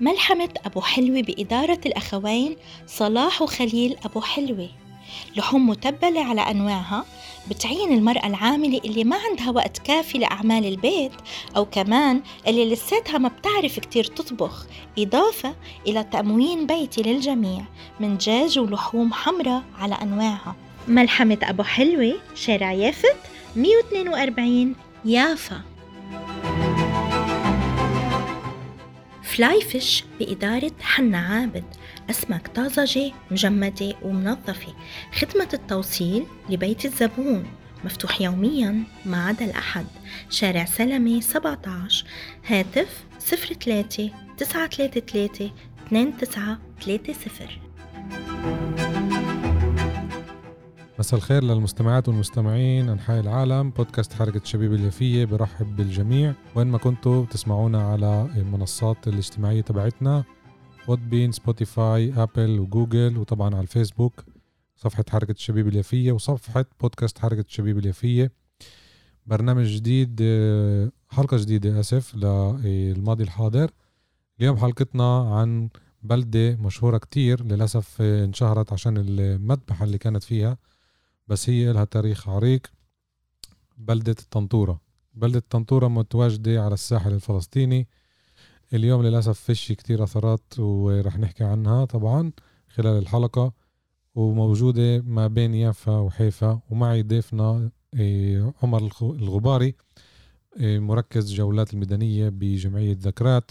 ملحمة أبو حلوة بإدارة الأخوين صلاح وخليل أبو حلوة. لحوم متبلة على أنواعها بتعين المرأة العاملة اللي ما عندها وقت كافي لأعمال البيت أو كمان اللي لساتها ما بتعرف كتير تطبخ إضافة إلى تموين بيتي للجميع من دجاج ولحوم حمراء على أنواعها. ملحمة أبو حلوة شارع يافت 142 يافا. فلاي فيش بإدارة حنا عابد. أسماك طازجة مجمدة ومنظفة. خدمة التوصيل لبيت الزبون. مفتوح يوميا ما عدا الأحد. شارع سلمي 17 هاتف 03 933 2930 مساء الخير للمستمعات والمستمعين أنحاء العالم. بودكاست حركة الشبيبة اليافية برحب بالجميع. وين ما كنتوا تسمعونا على المنصات الاجتماعية تبعتنا Podbean Spotify Apple و Google وطبعا على الفيسبوك. صفحة حركة الشبيبة اليافية وصفحة بودكاست حركة الشبيبة اليافية. برنامج جديد حلقة جديدة أسف للماضي الحاضر. اليوم حلقتنا عن بلدة مشهورة كتير للأسف انشهرت عشان المذبحة اللي كانت فيها. بس هي لها تاريخ عريق. بلدة الطنطورة. بلدة الطنطورة متواجدة على الساحل الفلسطيني. اليوم للأسف فيش كتير أثرات ورح نحكي عنها طبعا خلال الحلقة. وموجودة ما بين يافا وحيفا. ومعي ضيفنا إيه، عمر الغباري إيه، مركز جولات الميدانية بجمعية ذكرات.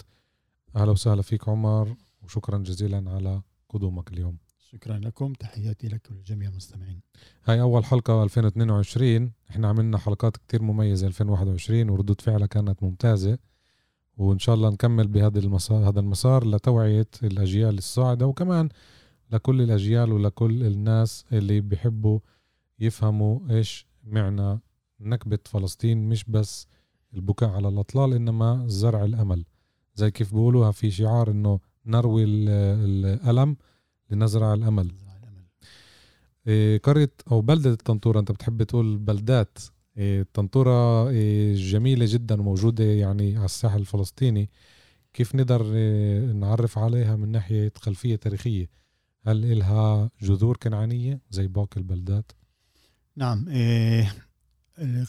أهلا وسهلا فيك عمر وشكرا جزيلا على قدومك اليوم. شكرا لكم. تحياتي لك ولجميع المستمعين. هاي أول حلقة 2022 إحنا عملنا حلقات كتير مميزة 2021 وردود فعلها كانت ممتازة. وإن شاء الله نكمل بهذا المسار هذا المسار لتوعية الأجيال الصاعدة وكمان لكل الأجيال ولكل الناس اللي بيحبوا يفهموا إيش معنى نكبة فلسطين. مش بس البكاء على الأطلال إنما زرع الأمل. زي كيف بيقولوها في شعار إنه نروي الألم. لنزرع الأمل. إيه قرية أو بلدة الطنطورة أنت بتحب تقول بلدات. إيه الطنطورة إيه جميلة جدا وموجودة يعني على الساحل الفلسطيني. كيف نقدر نعرف عليها من ناحية خلفية تاريخية؟ هل إلها جذور كنعانية زي باقي البلدات؟ نعم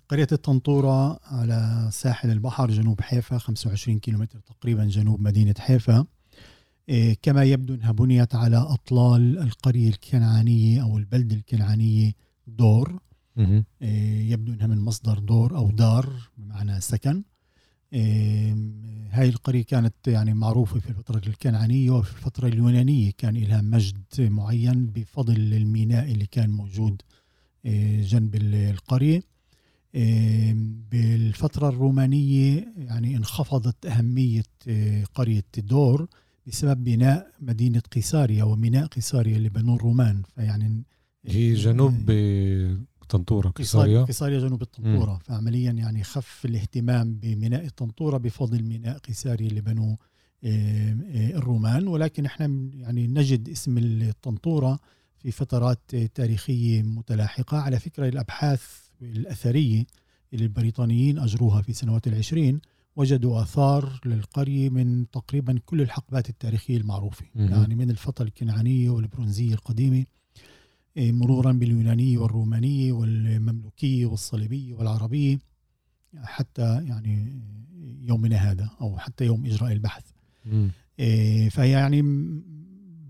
قرية الطنطورة على ساحل البحر جنوب حيفا 25 كيلومتر تقريبا جنوب مدينة حيفا. كما يبدو أنها بنيت على أطلال القرية الكنعانية أو البلدة الكنعانية دور. إيه، يبدو أنها من مصدر دور أو دار بمعنى سكن. إيه، هاي القرية كانت يعني معروفة في الفترة الكنعانية وفي الفترة اليونانية. كان لها مجد معين بفضل الميناء اللي كان موجود جنب القرية. بالفترة الرومانية يعني انخفضت أهمية قرية دور. بسبب بناء مدينة قيساريا وميناء قيساريا اللي بنوه الرومان. فيعني هي جنوب طنطورة قيساريا قيساريا جنوب الطنطورة. فعمليا يعني خف الاهتمام بميناء الطنطورة بفضل ميناء قيساريا اللي بنوه آه، آه، الرومان. ولكن إحنا يعني نجد اسم الطنطورة في فترات تاريخية متلاحقة. على فكرة الأبحاث الأثرية اللي البريطانيين أجروها في سنوات العشرين وجدوا آثار للقرية من تقريبا كل الحقبات التاريخية المعروفة. مم. يعني من الفترة الكنعانية والبرونزية القديمة إيه، مرورا باليونانية والرومانية والمملوكية والصليبية والعربية حتى يعني يومنا هذا أو حتى يوم إجراء البحث. إيه، فهي يعني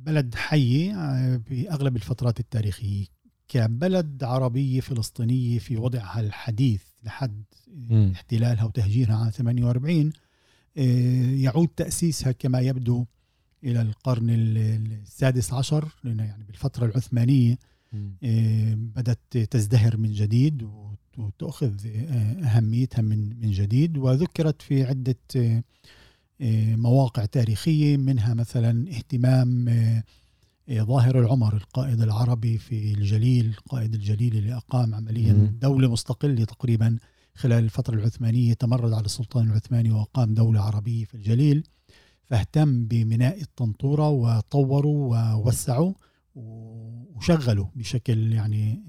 بلد حي بأغلب الفترات التاريخية. كبلد عربية فلسطينية في وضعها الحديث لحد م. احتلالها وتهجيرها عام 48 آه، يعود تأسيسها كما يبدو إلى القرن السادس عشر لأن يعني بالفترة العثمانية آه، بدأت تزدهر من جديد وتأخذ آه، أهميتها من من جديد وذكرت في عدة مواقع تاريخية منها مثلا اهتمام ظاهر العمر القائد العربي في الجليل القائد الجليل اللي أقام عمليا. دولة مستقلة تقريبا خلال الفترة العثمانية تمرد على السلطان العثماني وأقام دولة عربية في الجليل فاهتم بميناء الطنطورة وطوروا ووسعوا وشغلوا بشكل يعني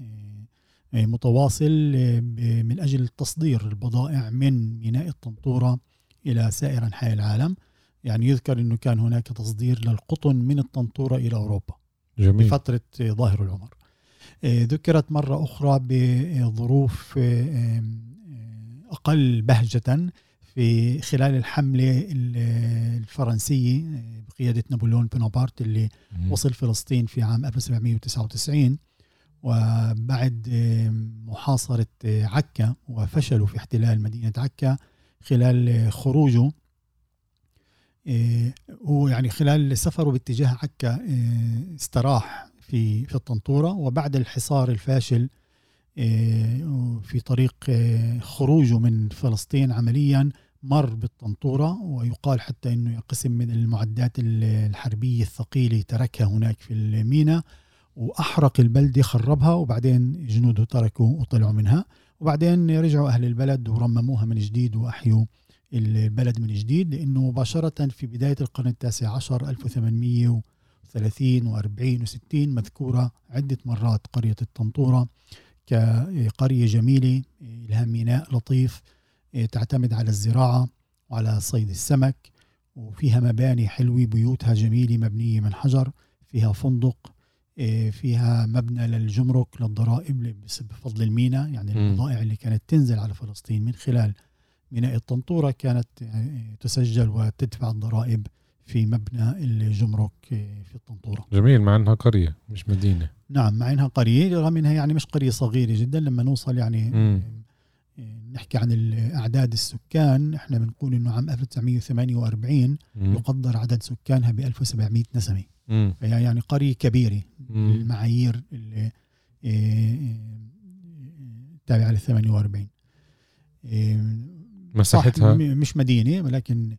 آه، متواصل ب- من أجل تصدير البضائع من ميناء الطنطورة إلى سائر أنحاء العالم يعني يذكر أنه كان هناك تصدير للقطن من الطنطورة إلى أوروبا جميل. بفترة آه، ظاهر العمر. آه، ذكرت مرة أخرى بظروف آه، أقل بهجة في خلال الحملة ال- الفرنسية بقيادة نابليون بونابرت اللي مم. وصل فلسطين في عام 1799 وبعد محاصرة عكا وفشلوا في احتلال مدينة عكا خلال خروجه. هو يعني خلال سفره باتجاه عكا آه، استراح في في الطنطورة وبعد الحصار الفاشل آه، في طريق خروجه من فلسطين عمليا مر بالطنطورة ويقال حتى أنه قسم من المعدات ال- الحربية الثقيلة تركها هناك في الميناء وأحرق البلدة خربها وبعدين جنوده تركوا وطلعوا منها وبعدين رجعوا أهل البلد ورمموها من جديد وأحيوا البلد من جديد لأنه مباشرة في بداية القرن التاسع عشر 1830 و40 و60 مذكورة عدة مرات قرية الطنطورة كقرية جميلة لها ميناء لطيف تعتمد على الزراعة وعلى صيد السمك وفيها مباني حلوة بيوتها جميلة مبنية من حجر فيها فندق فيها مبنى للجمرك للضرائب بفضل الميناء يعني. البضائع اللي كانت تنزل على فلسطين من خلال ميناء الطنطورة كانت إيه، تسجل وتدفع الضرائب في مبنى الجمرك إيه، في الطنطورة جميل مع إنها قرية مش مدينة نعم مع إنها قرية رغم إنها يعني مش قرية صغيرة جدا لما نوصل يعني مم. آه، نحكي عن ال- اعداد السكان إحنا بنقول إنه عام 1948 مم. يقدر عدد سكانها ب 1700 نسمة مم. فهي يعني قرية كبيرة مم. المعايير اللي آه، تابعة لل 48 آه، مساحتها. مش مدينة ولكن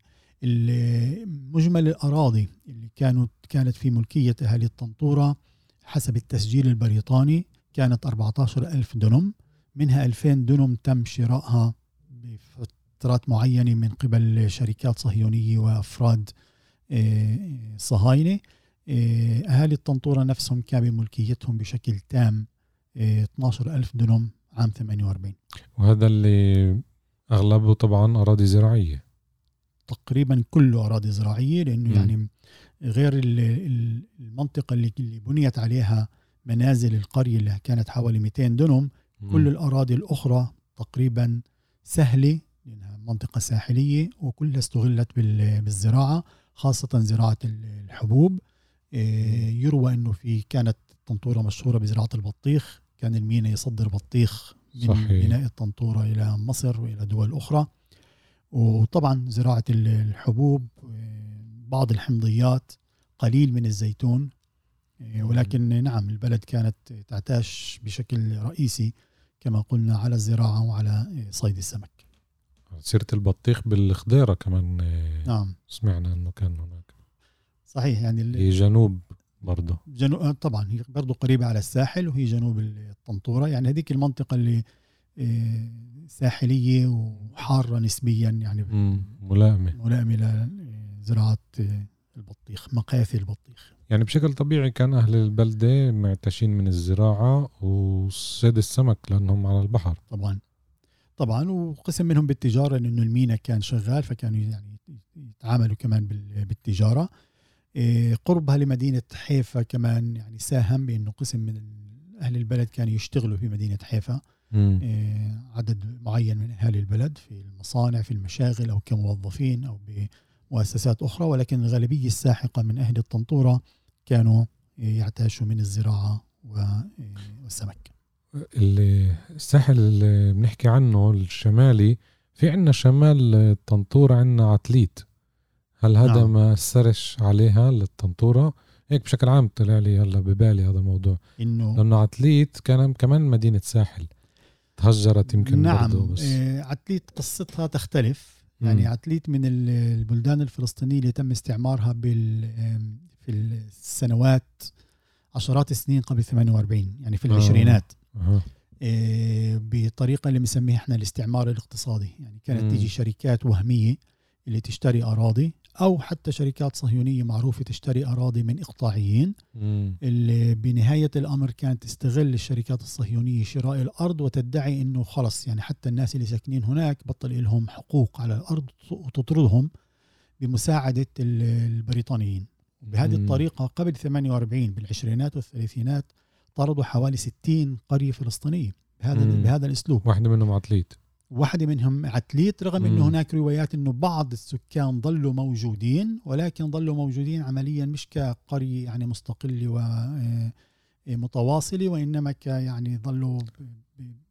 مجمل الأراضي اللي كانوا كانت في ملكية أهالي الطنطورة حسب التسجيل البريطاني كانت 14 ألف دنم منها 2000 دنم تم شرائها بفترات معينة من قبل شركات صهيونية وأفراد آه، صهاينة. آه، أهالي الطنطورة نفسهم كان بملكيتهم بشكل تام آه، 12 ألف دنم عام 48 وهذا اللي اغلبه طبعا أراضي زراعية تقريبا كله أراضي زراعية لأنه مم. يعني غير ال- ال- المنطقة اللي بنيت عليها منازل القرية اللي كانت حوالي 200 دنم. كل الأراضي الأخرى تقريبا سهلة لأنها منطقة ساحلية وكلها استغلت بال- بالزراعة خاصة زراعة ال- الحبوب إيه، يروى أنه في كانت الطنطورة مشهورة بزراعة البطيخ كان المينا يصدر بطيخ من صحيح. ميناء الطنطورة إلى مصر وإلى دول أخرى. وطبعا زراعة ال- الحبوب إيه، بعض الحمضيات قليل من الزيتون إيه، ولكن نعم البلد كانت تعتاش بشكل رئيسي كما قلنا على الزراعة وعلى إيه، صيد السمك. سيره البطيخ بالخضيرة كمان آه، نعم. سمعنا إنه كان هناك. صحيح يعني جنوب برضه جنوب آه، طبعا هي برضه قريبة على الساحل وهي جنوب الطنطورة. يعني هذيك المنطقة اللي إيه، ساحلية وحارة نسبيا يعني. ملائمة. ملائمة لزراعة إيه، البطيخ مقاثي البطيخ. يعني بشكل طبيعي كان أهل البلدة معتشين من الزراعة وصيد السمك لأنهم على البحر. طبعا. طبعا وقسم منهم بالتجارة لأنه المينا كان شغال فكانوا يعني يتعاملوا كمان بال- بالتجارة. قربها لمدينة حيفا كمان. يعني ساهم بانه قسم من أهل البلد كانوا يشتغلوا في مدينة حيفا. مم. إيه، عدد معين من اهالي البلد في المصانع في المشاغل أو كموظفين أو بمؤسسات أخرى. ولكن الغالبية الساحقة من أهل الطنطورة كانوا إيه، يعتاشوا من الزراعة و- إيه، والسمك. الساحل اللي بنحكي عنه الشمالي في عنا شمال الطنطورة عنا عتليت. هل هذا نعم. ما أثرش عليها للطنطورة هيك بشكل عام طلع لي هلا ببالي هذا الموضوع إنه لأنه عتليت كان كمان مدينة ساحل تهجرت يمكن نعم برضه بس آه، عتليت قصتها تختلف يعني مم. عتليت من ال- البلدان الفلسطينية اللي تم استعمارها بال في السنوات عشرات السنين قبل 48 يعني في آه. العشرينات أها. إيه، بطريقة اللي بنسميها إحنا الاستعمار الاقتصادي يعني كانت مم. تيجي شركات وهمية اللي تشتري أراضي أو حتى شركات صهيونية معروفة تشتري أراضي من إقطاعيين مم. اللي بنهاية الأمر كانت تستغل الشركات الصهيونية شراء الأرض وتدعي أنه خلص يعني حتى الناس اللي ساكنين هناك بطل لهم حقوق على الأرض وتطردهم بمساعدة ال- البريطانيين بهذه مم. الطريقة قبل 48 بالعشرينات والثلاثينات طردوا حوالي 60 قرية فلسطينية بهذا مم. بهذا الأسلوب واحدة منهم عتليت واحدة منهم عتليت رغم. أنه هناك روايات أنه بعض السكان ظلوا موجودين ولكن ظلوا موجودين عمليا مش كقرية يعني مستقلة ومتواصلة وإنما ك يعني ظلوا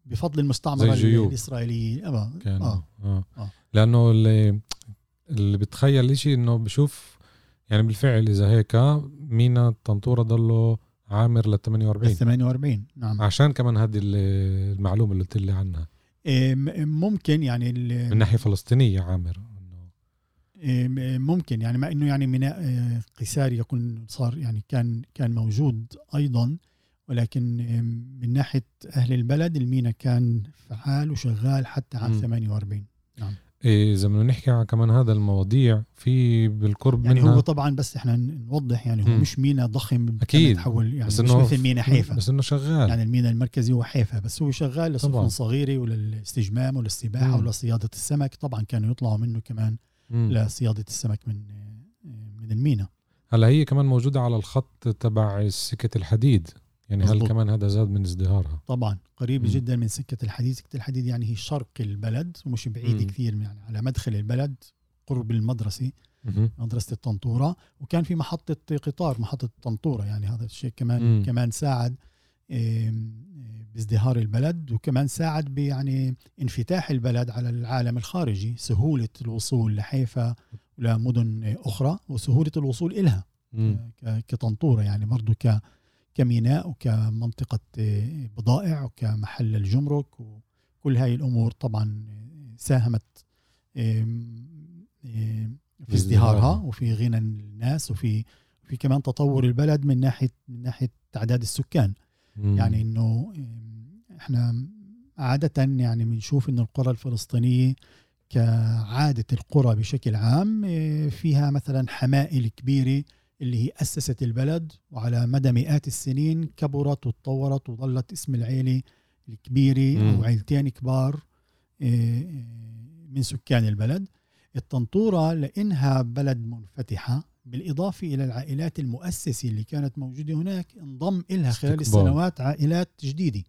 بفضل المستعمرة. الإسرائيلية آه. آه. آه. آه. لأنه اللي اللي بتخيل إشي إنه بشوف يعني بالفعل إذا هيك مينا الطنطورة ضله عامر لل 48 بال 48 نعم عشان كمان هذه ال- المعلومة اللي قلت لي عنها ممكن يعني من ناحية فلسطينية عامر ممكن يعني مع إنه يعني ميناء آه، قيسار يكون صار يعني كان كان موجود أيضا ولكن من ناحية أهل البلد المينا كان فعال وشغال حتى عام مم. 48 إيه، إذا بدنا نحكي عن كمان هذا المواضيع في بالقرب يعني منها هو طبعا بس إحنا نوضح يعني هو مم. مش مينا ضخم أكيد. تحول يعني بس مش مثل مينا حيفا بس إنه شغال يعني المينا المركزي هو حيفا بس هو شغال لسفن. صغيرة وللاستجمام وللسباحة مم. ولصيادة السمك طبعا كانوا يطلعوا منه كمان مم. لصيادة السمك من من المينا هلأ هي كمان موجودة على الخط تبع سكة الحديد يعني هل. كمان هذا زاد من ازدهارها طبعا قريبة مم. جدا من سكة الحديد سكة الحديد يعني هي شرق البلد ومش بعيدة مم. كثير يعني على مدخل البلد قرب المدرسة مهم. مدرسة الطنطورة وكان في محطة قطار محطة الطنطورة يعني هذا الشيء كمان مم. كمان ساعد بازدهار البلد وكمان ساعد بيعني انفتاح البلد على العالم الخارجي سهولة الوصول لحيفا ولمدن أخرى وسهولة الوصول إلها مم. كطنطورة يعني برضو ك كميناء وكمنطقة بضائع وكمحل الجمرك وكل هاي الأمور طبعا ساهمت في ازدهارها. وفي غنى الناس وفي في كمان تطور البلد من ناحية من ناحية تعداد السكان مم. يعني إنه آم، إحنا عادة يعني بنشوف إنه القرى الفلسطينية كعادة القرى بشكل عام آه، فيها مثلا حمائل كبيرة اللي هي أسست البلد وعلى مدى مئات السنين كبرت وتطورت وظلت اسم العيلة الكبيرة مم. أو عيلتين كبار آه، آه، من سكان البلد الطنطورة لأنها بلد منفتحة بالإضافة إلى العائلات المؤسسة اللي كانت موجودة هناك انضم إلها خلال. السنوات عائلات جديدة.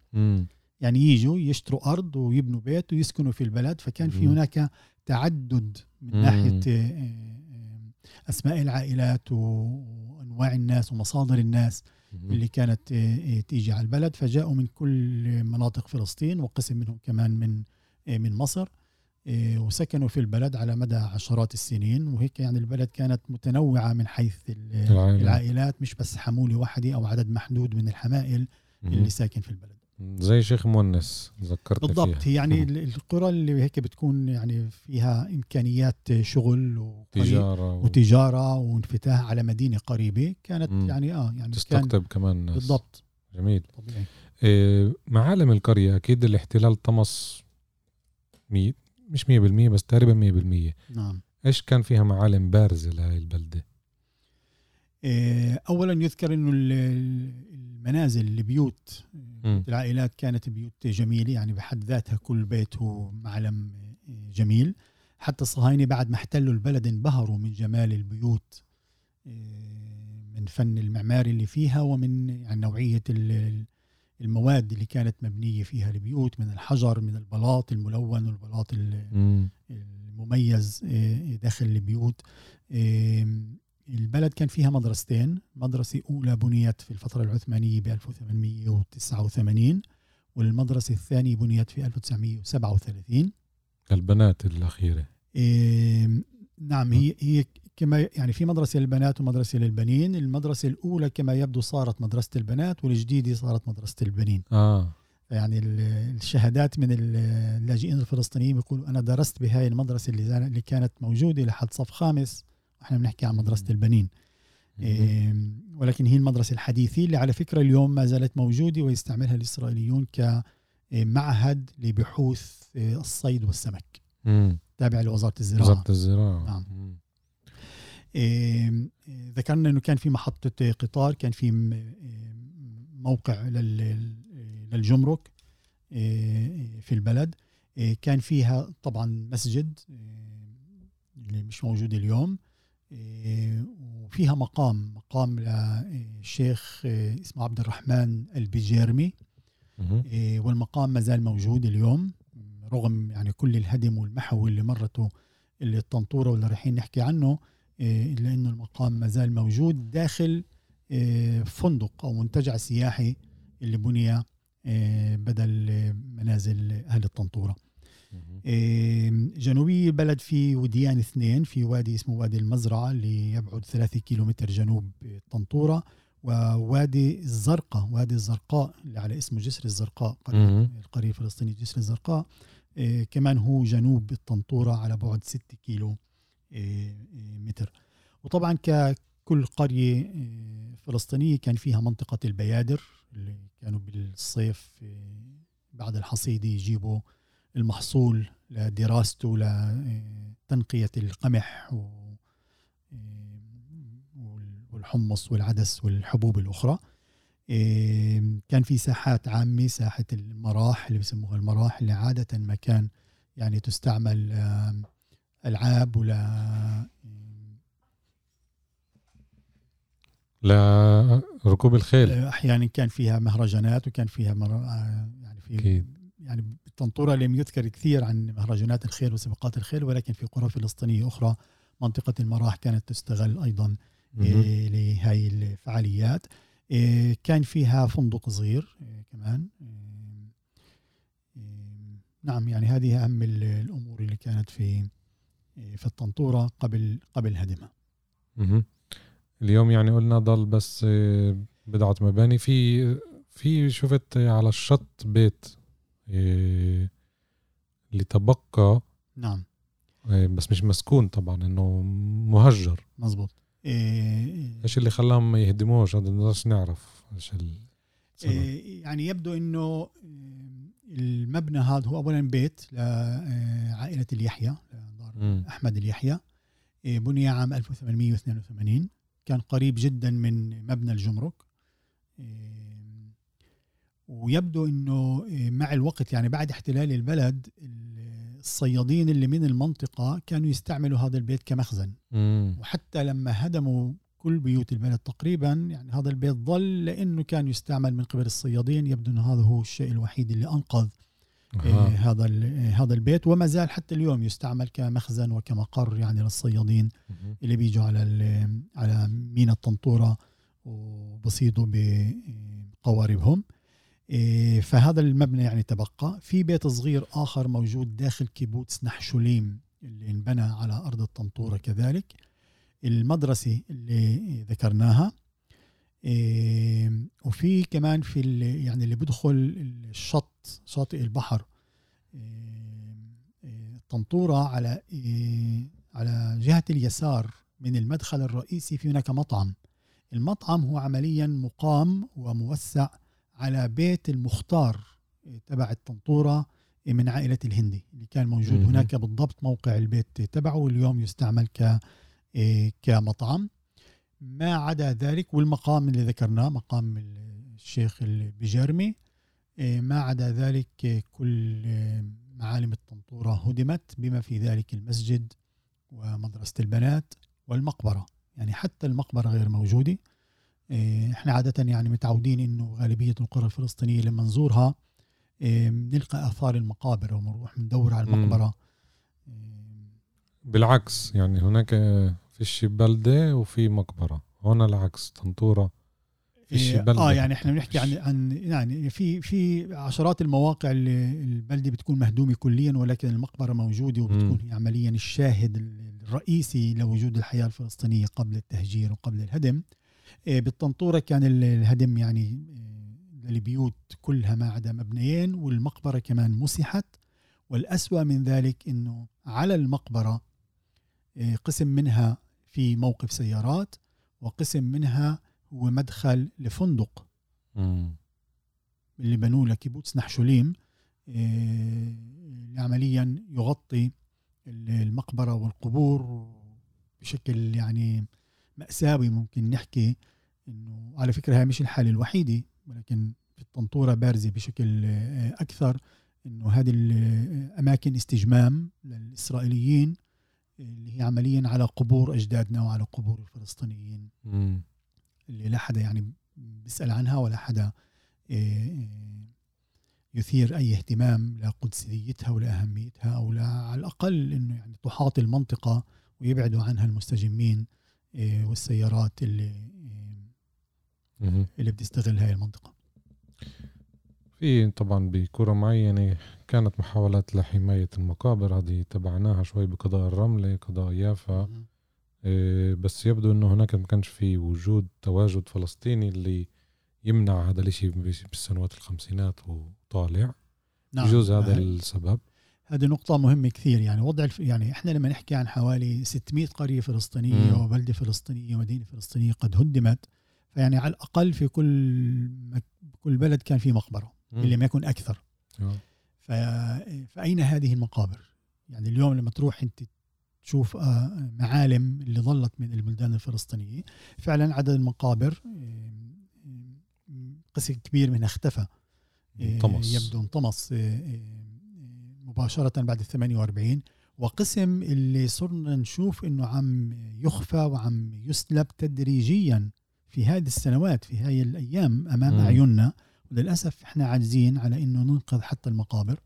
يعني يجوا يشتروا أرض ويبنوا بيت ويسكنوا في البلد فكان في. هناك تعدد من. ناحية أسماء العائلات وأنواع الناس ومصادر الناس. اللي كانت آه، آه، تيجي على البلد فجاءوا من كل مناطق فلسطين وقسم منهم كمان من آه، من مصر وسكنوا في البلد على مدى عشرات السنين وهيك يعني البلد كانت متنوعة من حيث ال- العائلات. مش بس حمولة واحدة أو عدد محدود من الحمائل. اللي ساكن في البلد زي شيخ مونس ذكرتني بالضبط. فيها. يعني القرى اللي هيك بتكون يعني فيها إمكانيات شغل وقريب تجارة و... وتجارة وانفتاح على مدينة قريبة كانت مم. يعني آه يعني كان تستقطب كمان ناس. بالضبط. جميل. طبيعي. إيه معالم القرية أكيد الاحتلال طمس مية مش مية بالمية بس تقريبا مية بالمية. نعم. إيش كان فيها معالم بارزة لهي البلدة؟ إيه، اولا يذكر إنه ال- ال- المنازل البيوت. العائلات كانت بيوت جميلة يعني بحد ذاتها كل بيت هو معلم إيه، جميل حتى الصهاينة بعد ما احتلوا البلد انبهروا من جمال البيوت إيه، من فن المعماري اللي فيها ومن يعني نوعية ال- المواد اللي كانت مبنية فيها البيوت من الحجر من البلاط الملون والبلاط ال- مم. المميز آه، داخل البيوت البلد كان فيها مدرستين. مدرسة أولى بنيت في الفترة العثمانية ب 1889 والمدرسة الثانية بنيت في 1937 البنات الأخيرة. آم، نعم هي هي كما يعني في مدرسة للبنات ومدرسة للبنين. المدرسة الأولى كما يبدو صارت مدرسة البنات والجديدة صارت مدرسة البنين. آه. يعني الشهادات من اللاجئين الفلسطينيين بيقولوا أنا درست بهاي المدرسة اللي اللي كانت موجودة لحد صف خامس. إحنا بنحكي عن مدرسة البنين. ولكن هي المدرسة الحديثة اللي على فكرة اليوم ما زالت موجودة ويستعملها الإسرائيليون كمعهد لبحوث الصيد والسمك. تابع لوزارة الزراعة. وزارة الزراعة. نعم. ذكرنا إنه كان في محطة قطار كان في موقع لل- للجمرك في البلد. كان فيها طبعا مسجد اللي مش موجود اليوم. وفيها مقام مقام للشيخ إيه، اسمه عبد الرحمن البجيرمي. إيه، والمقام ما زال موجود اليوم رغم يعني كل الهدم والمحو اللي مرته اللي الطنطورة واللي رايحين نحكي عنه إيه، إلا إنه المقام ما زال موجود داخل إيه، فندق أو منتجع سياحي اللي بني إيه، بدل إيه، منازل أهل الطنطورة. إيه، جنوبي البلد في وديان اثنين في وادي اسمه وادي المزرعة اللي يبعد ثلاثة كيلومتر جنوب طنطورة ووادي الزرقاء وادي الزرقاء اللي على اسمه جسر الزرقاء. القرية الفلسطينية جسر الزرقاء. إيه، كمان هو جنوب الطنطورة على بعد 6 كيلو إيه، إيه، متر. وطبعا ككل قرية إيه، فلسطينية كان فيها منطقة البيادر اللي كانوا بالصيف إيه، بعد الحصيدة يجيبوا المحصول لدراسته لتنقية القمح والحمص والعدس والحبوب الأخرى. كان في ساحات عامة ساحة المراح اللي بسموها المراح اللي عادة ما كان يعني تستعمل ألعاب ولا لركوب الخيل. أحيانا كان فيها مهرجانات وكان فيها مر... يعني في يعني بالطنطورة لم يذكر كثير عن مهرجانات الخيل وسباقات الخيل ولكن في قرى فلسطينية أخرى منطقة المراح كانت تستغل أيضا. إيه، لهاي الفعاليات إيه، كان فيها فندق صغير إيه، كمان نعم يعني هذه أهم ال- الأمور اللي كانت في في الطنطورة قبل قبل هدمها. اليوم يعني قلنا ضل بس آه، بضعة مباني في في شفت على الشط بيت آه، اللي تبقى نعم. آه، بس مش مسكون طبعا إنه مهجر. مزبوط إيه، إيش اللي خلاهم ما يهدموش هذا بدناش نعرف. إيش. إيه، يعني يبدو إنه إيه، المبنى هذا هو اولا بيت لعائلة اليحيى لدار مم. أحمد اليحيى. إيه، بني عام 1882 كان قريب جدا من مبنى الجمرك. إيه، ويبدو إنه إيه، مع الوقت يعني بعد احتلال البلد الصيادين اللي من المنطقة كانوا يستعملوا هذا البيت كمخزن مم. وحتى لما هدموا كل بيوت البلد تقريبا يعني هذا البيت ظل لأنه كان يستعمل من قبل الصيادين يبدو إنه هذا هو الشيء الوحيد اللي أنقذ آه،. هذا آه، هذا البيت وما زال حتى اليوم يستعمل كمخزن وكمقر يعني للصيادين مهم. اللي بيجوا على على ميناء الطنطورة وبصيدوا بقواربهم فهذا المبنى يعني تبقى. في بيت صغير آخر موجود داخل كيبوتس نحشوليم اللي انبنى على أرض الطنطورة كذلك. المدرسة اللي ذكرناها. إيه، وفي كمان في ال- يعني اللي بدخل الشط شاطئ البحر. إيه، إيه، الطنطورة على إيه، على جهة اليسار من المدخل الرئيسي في هناك مطعم. المطعم هو عمليا مقام وموسع على بيت المختار تبع الطنطورة من عائلة الهندي اللي كان موجود. هناك بالضبط موقع البيت تبعه واليوم يستعمل ك إيه، كمطعم. ما عدا ذلك والمقام اللي ذكرناه مقام الشيخ البجرمي إيه، ما عدا ذلك إيه، كل إيه، معالم الطنطورة هدمت بما في ذلك المسجد ومدرسة البنات والمقبرة. يعني حتى المقبرة غير موجودة. إيه، إحنا عادة يعني متعودين إنه غالبية القرى الفلسطينية لما نزورها إيه، بنلقى آثار المقابر وبنروح بندور على. المقبرة إيه، بالعكس يعني هناك فيش بلدة وفي مقبرة هون العكس طنطورة فيش إيه، بلدة آه يعني إحنا بنحكي عن. عن يعني في في عشرات المواقع اللي البلدة بتكون مهدومة كليا ولكن المقبرة موجودة وبتكون. هي عمليا الشاهد الرئيسي لوجود الحياة الفلسطينية قبل التهجير وقبل الهدم إيه، بالطنطورة كان ال- الهدم يعني إيه، للبيوت كلها ما عدا مبنيين والمقبرة كمان مسحت والأسوأ من ذلك أنه على المقبرة آه، قسم منها في موقف سيارات وقسم منها هو مدخل لفندق مم. اللي بنوه لكيبوتس نحشوليم آه، اللي عمليا يغطي المقبرة والقبور بشكل يعني مأساوي ممكن نحكي إنه على فكرة هي مش الحالة الوحيدة ولكن في الطنطورة بارزة بشكل آه، أكثر إنه هذه الأماكن استجمام للإسرائيليين اللي هي عمليا على قبور أجدادنا وعلى قبور الفلسطينيين. اللي لا حدا يعني بيسأل عنها ولا حدا آه، يثير أي اهتمام لقدسيتها ولا أهميتها أو لا على الأقل أنه يعني تحاط المنطقة ويبعدوا عنها المستجمين آه، والسيارات اللي مم. اللي بتستغل هاي المنطقة. في طبعا بكرة معينة كانت محاولات لحماية المقابر هذه تبعناها شوي بقضاء الرملة قضاء يافا. إيه، بس يبدو إنه هناك ما كانش في وجود تواجد فلسطيني اللي يمنع هذا الإشي بالسنوات الخمسينات وطالع. نعم بجوز هذا السبب. هذه نقطة مهمة كثير يعني وضع الف... يعني إحنا لما نحكي عن حوالي 600 قرية فلسطينية مم. وبلدة فلسطينية ومدينة فلسطينية قد هدمت فيعني على الأقل في كل مك... كل بلد كان في مقبرة اللي ما يكون أكثر آه. ف... فأين هذه المقابر؟ يعني اليوم لما تروح أنت تشوف آه، معالم اللي ظلت من البلدان الفلسطينية فعلا عدد المقابر آه، آه، قسم كبير منها اختفى آه، طمس يبدو انطمس آه، آه، مباشرة بعد ال 48 وقسم اللي صرنا نشوف إنه عم يخفى وعم يسلب تدريجيا في هذه السنوات في هاي الأيام أمام. اعيننا وللأسف إحنا عاجزين على إنه ننقذ حتى المقابر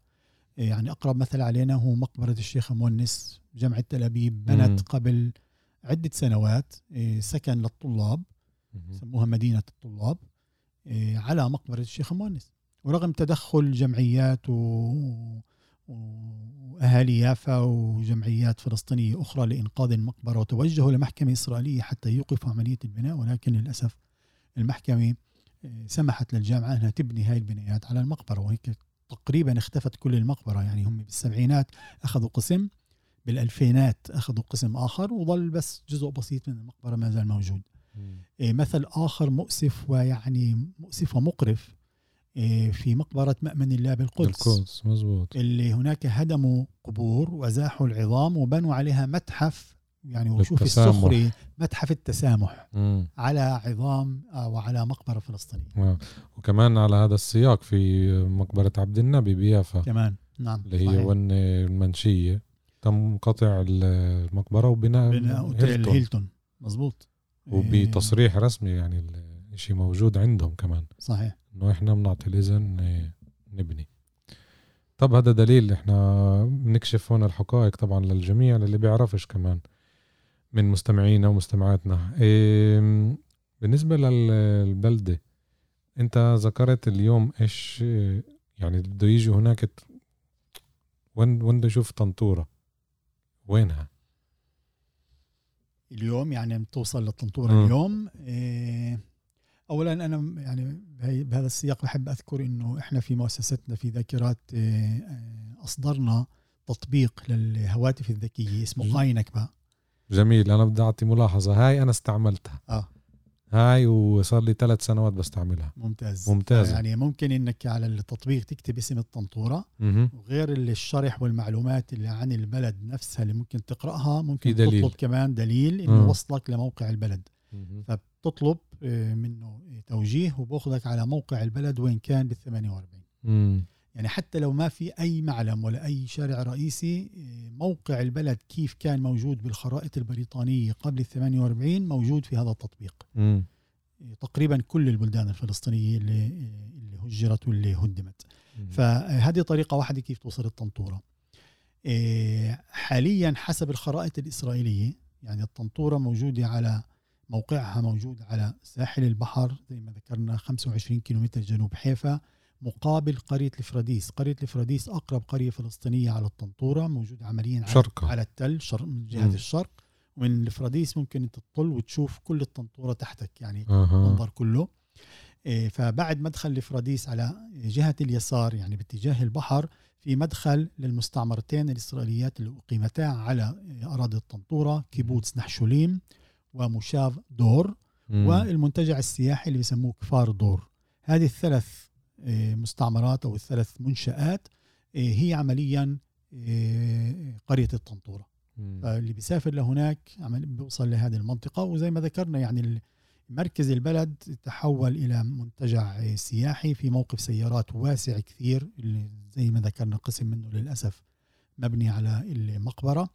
يعني أقرب مثل علينا هو مقبرة الشيخ مونس جامعة تل أبيب بنت. قبل عدة سنوات إيه، سكن للطلاب. سموها مدينة الطلاب إيه، على مقبرة الشيخ مؤنس ورغم تدخل جمعيات و... وأهالي يافا وجمعيات فلسطينية أخرى لإنقاذ المقبرة. وتوجهوا لمحكمة إسرائيلية حتى يوقفوا عملية البناء ولكن للأسف المحكمة إيه، سمحت للجامعة أنها تبني هاي البنايات على المقبرة وهيك تقريبا اختفت كل المقبرة. يعني هم بالسبعينات أخذوا قسم بالألفينات أخذوا قسم آخر وظل بس جزء بسيط من المقبرة ما زال موجود. إيه، مثل آخر مؤسف ويعني مؤسف ومقرف في مقبرة مأمن الله بالقدس القدس مزبوط اللي هناك هدموا قبور وزاحوا العظام وبنوا عليها متحف يعني وشوف. السخري متحف التسامح مم. على عظام آه، وعلى مقبرة فلسطينية آه. وكمان على هذا السياق في مقبرة عبد النبي بيافا كمان نعم اللي هي صحيح. ون المنشية تم قطع المقبرة وبناء اوتيل هيلتون. هيلتون مزبوط إيه، وبتصريح رسمي يعني الشيء موجود عندهم كمان. صحيح. إنه إحنا بنعطي الإذن إيه، نبني. طب هذا دليل إحنا بنكشف هون الحقائق طبعا للجميع للي بيعرفش كمان من مستمعينا ومستمعاتنا. إيه بالنسبة للبلدة أنت ذكرت اليوم إيش إيه، يعني بده يجي هناك وين وين بده يشوف طنطورة؟ وينها؟ اليوم يعني بتوصل للطنطورة. اليوم. إيه، اولا أنا يعني بهذا السياق بحب أذكر إنه إحنا في مؤسستنا في ذاكرات إيه، آه، أصدرنا تطبيق للهواتف الذكية اسمه اي نكبه جميل أنا بدي أعطي ملاحظة هاي أنا استعملتها آه هاي وصار لي ثلاث سنوات بستعملها ممتاز ممتازة. يعني ممكن إنك على التطبيق تكتب اسم الطنطورة. وغير الشرح والمعلومات اللي عن البلد نفسها اللي ممكن تقرأها ممكن. تطلب كمان دليل إنه آه. وصلك لموقع البلد. فبتطلب آه، منه توجيه وباخذك على موقع البلد وين كان بال 48 مم. يعني حتى لو ما في أي معلم ولا أي شارع رئيسي آه، موقع البلد كيف كان موجود بالخرائط البريطانية قبل ال 48 موجود في هذا التطبيق مم. آه، تقريبا كل البلدان الفلسطينية اللي آه، اللي هجرت واللي هدمت مم. فهذه طريقة واحدة كيف توصل الطنطورة إيه، حاليا حسب الخرائط الإسرائيلية يعني الطنطورة موجودة على موقعها موجود على ساحل البحر زي ما ذكرنا 25 كيلومتر جنوب حيفا مقابل قرية الفراديس قرية الفراديس أقرب قرية فلسطينية على الطنطورة موجودة عمليا على, شرقة. على التل شر من جهة مم. الشرق. ومن الفراديس ممكن أنت تطل وتشوف كل الطنطورة تحتك يعني المنظر كله. إيه، فبعد مدخل الفراديس على جهة اليسار يعني باتجاه البحر في مدخل للمستعمرتين الإسرائيليات اللي أقيمتا على أراضي الطنطورة كيبوتس نحشوليم. ومشاف دور مم. والمنتجع السياحي اللي بيسموه كفار دور هذه الثلاث آه، مستعمرات أو الثلاث منشآت آه، هي عمليا آه، قرية الطنطورة مم. فاللي بيسافر لهناك عمل بيوصل لهذه المنطقة وزي ما ذكرنا يعني مركز البلد تحول إلى منتجع سياحي في موقف سيارات واسع كثير اللي زي ما ذكرنا قسم منه للأسف مبني على المقبرة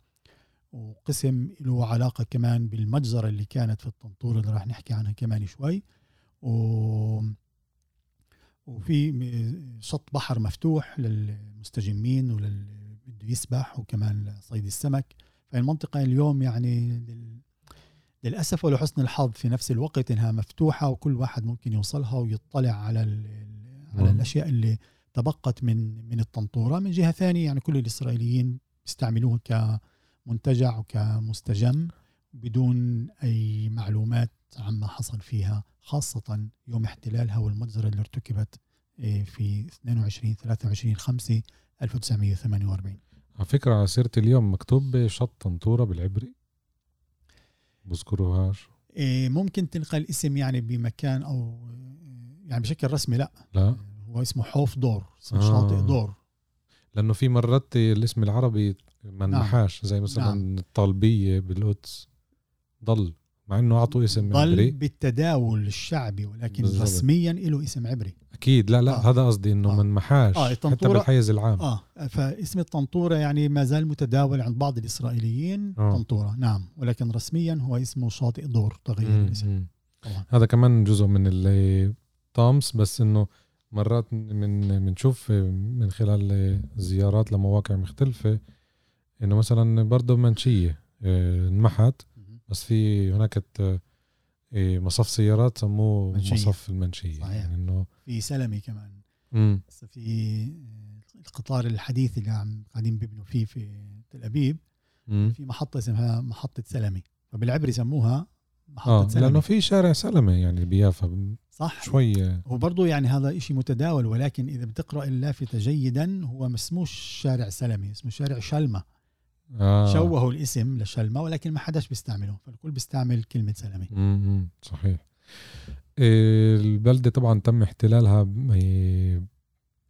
وقسم له علاقة كمان بالمجزرة اللي كانت في الطنطور اللي راح نحكي عنها كمان شوي. و وفي شط بحر مفتوح للمستجمين ولل بده يسبح وكمان صيد السمك. فالمنطقة اليوم يعني لل... للأسف ولحسن الحظ في نفس الوقت إنها مفتوحة وكل واحد ممكن يوصلها ويطلع على ال... على مم. الأشياء اللي تبقت من من الطنطورة. من جهة ثانية يعني كل الإسرائيليين بيستعملوها كمنتجع وكمستجم بدون أي معلومات عما حصل فيها خاصة يوم احتلالها والمجزرة اللي ارتكبت إيه، في 22 23 5 1948 على فكرة على سيرة اليوم مكتوب شط طنطورة بالعبري. بذكروهاش إيه، ممكن تلقى الاسم يعني بمكان أو يعني بشكل رسمي لا. لا. هو اسمه حوف دور اسمه آه. شاطئ دور. لأنه في مرات الاسم العربي منحاش زي مثلا نعم. الطالبية بالقدس ضل مع إنه أعطوا اسم ضل عبري بالتداول الشعبي ولكن بالضبط. رسميا له اسم عبري أكيد لا لا آه. هذا قصدي إنه آه. من محاش آه، حتى بالحيز العام آه فاسم الطنطورة يعني ما زال متداول عند بعض الإسرائيليين آه. طنطورة نعم ولكن رسميا هو اسمه شاطئ دور تغيير الاسم. طبعا هذا كمان جزء من الطامس بس إنه مرات من بنشوف من خلال زيارات لمواقع مختلفة إنه مثلا برضه منشية آه، انمحت بس في هناك آه، مصف سيارات سموه منشية. مصف المنشية صحيح. يعني إنه في سلمي كمان. هسه في آه، القطار الحديث اللي عم قاعدين بيبنوا فيه في تل أبيب مم. في محطة اسمها محطة سلمي فبالعبري سموها محطه سلمي لأنه في شارع سلمة يعني بيافا. صح. شوي هو برضه يعني هذا إشي متداول ولكن إذا بتقرأ اللافتة جيدا هو ما اسموش شارع سلمي اسمه شارع شلمة. آه. شوهوا الاسم لشلمة ولكن ما حداش بيستعمله فالكل بيستعمل كلمة سلمي امم صحيح. إيه، البلدة طبعا تم احتلالها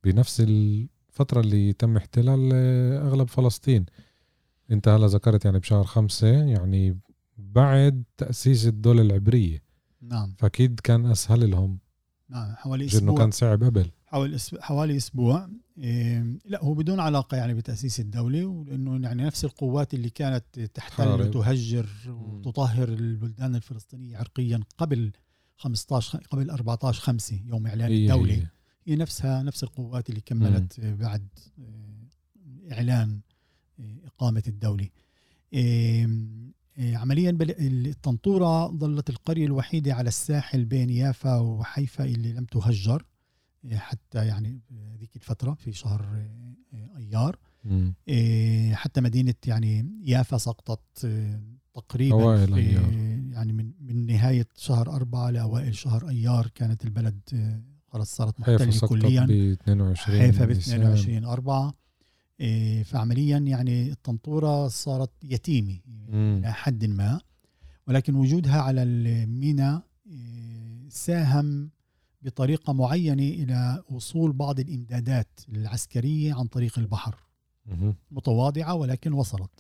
بنفس الفترة اللي تم احتلال آه، أغلب فلسطين. أنت هلا ذكرت يعني بشهر خمسة يعني بعد تأسيس الدولة العبرية. نعم. فأكيد كان أسهل لهم. نعم حوالي أسبوع. كان صعب قبل. حوالي حوالي أسبوع. إيه لا هو بدون علاقة يعني بتأسيس الدولة ولأنه يعني نفس القوات اللي كانت تحتل. وتهجر وتطهر البلدان الفلسطينية عرقيا قبل 15 قبل 14 5 يوم إعلان هي الدولة. هي. هي نفسها نفس القوات اللي كملت بعد آه، إعلان آه، إقامة الدولة. عمليا الطنطورة ظلت القرية الوحيدة على الساحل بين يافا وحيفا اللي لم تهجر آه، حتى يعني ذيك الفترة في شهر آه، أيار مم. آه، حتى مدينة يعني يافا سقطت تقريبا في. يعني من من نهاية شهر أربعة لأوائل شهر أيار كانت البلد خلاص صارت حيفا محتلة سقطت كليا ب 22 حيفا ب نيسان. 22 4 إيه، فعمليا يعني الطنطورة صارت يتيمة مم. إلى حد ما ولكن وجودها على الميناء إيه، ساهم بطريقة معينة إلى وصول بعض الإمدادات العسكرية عن طريق البحر مهم. متواضعة ولكن وصلت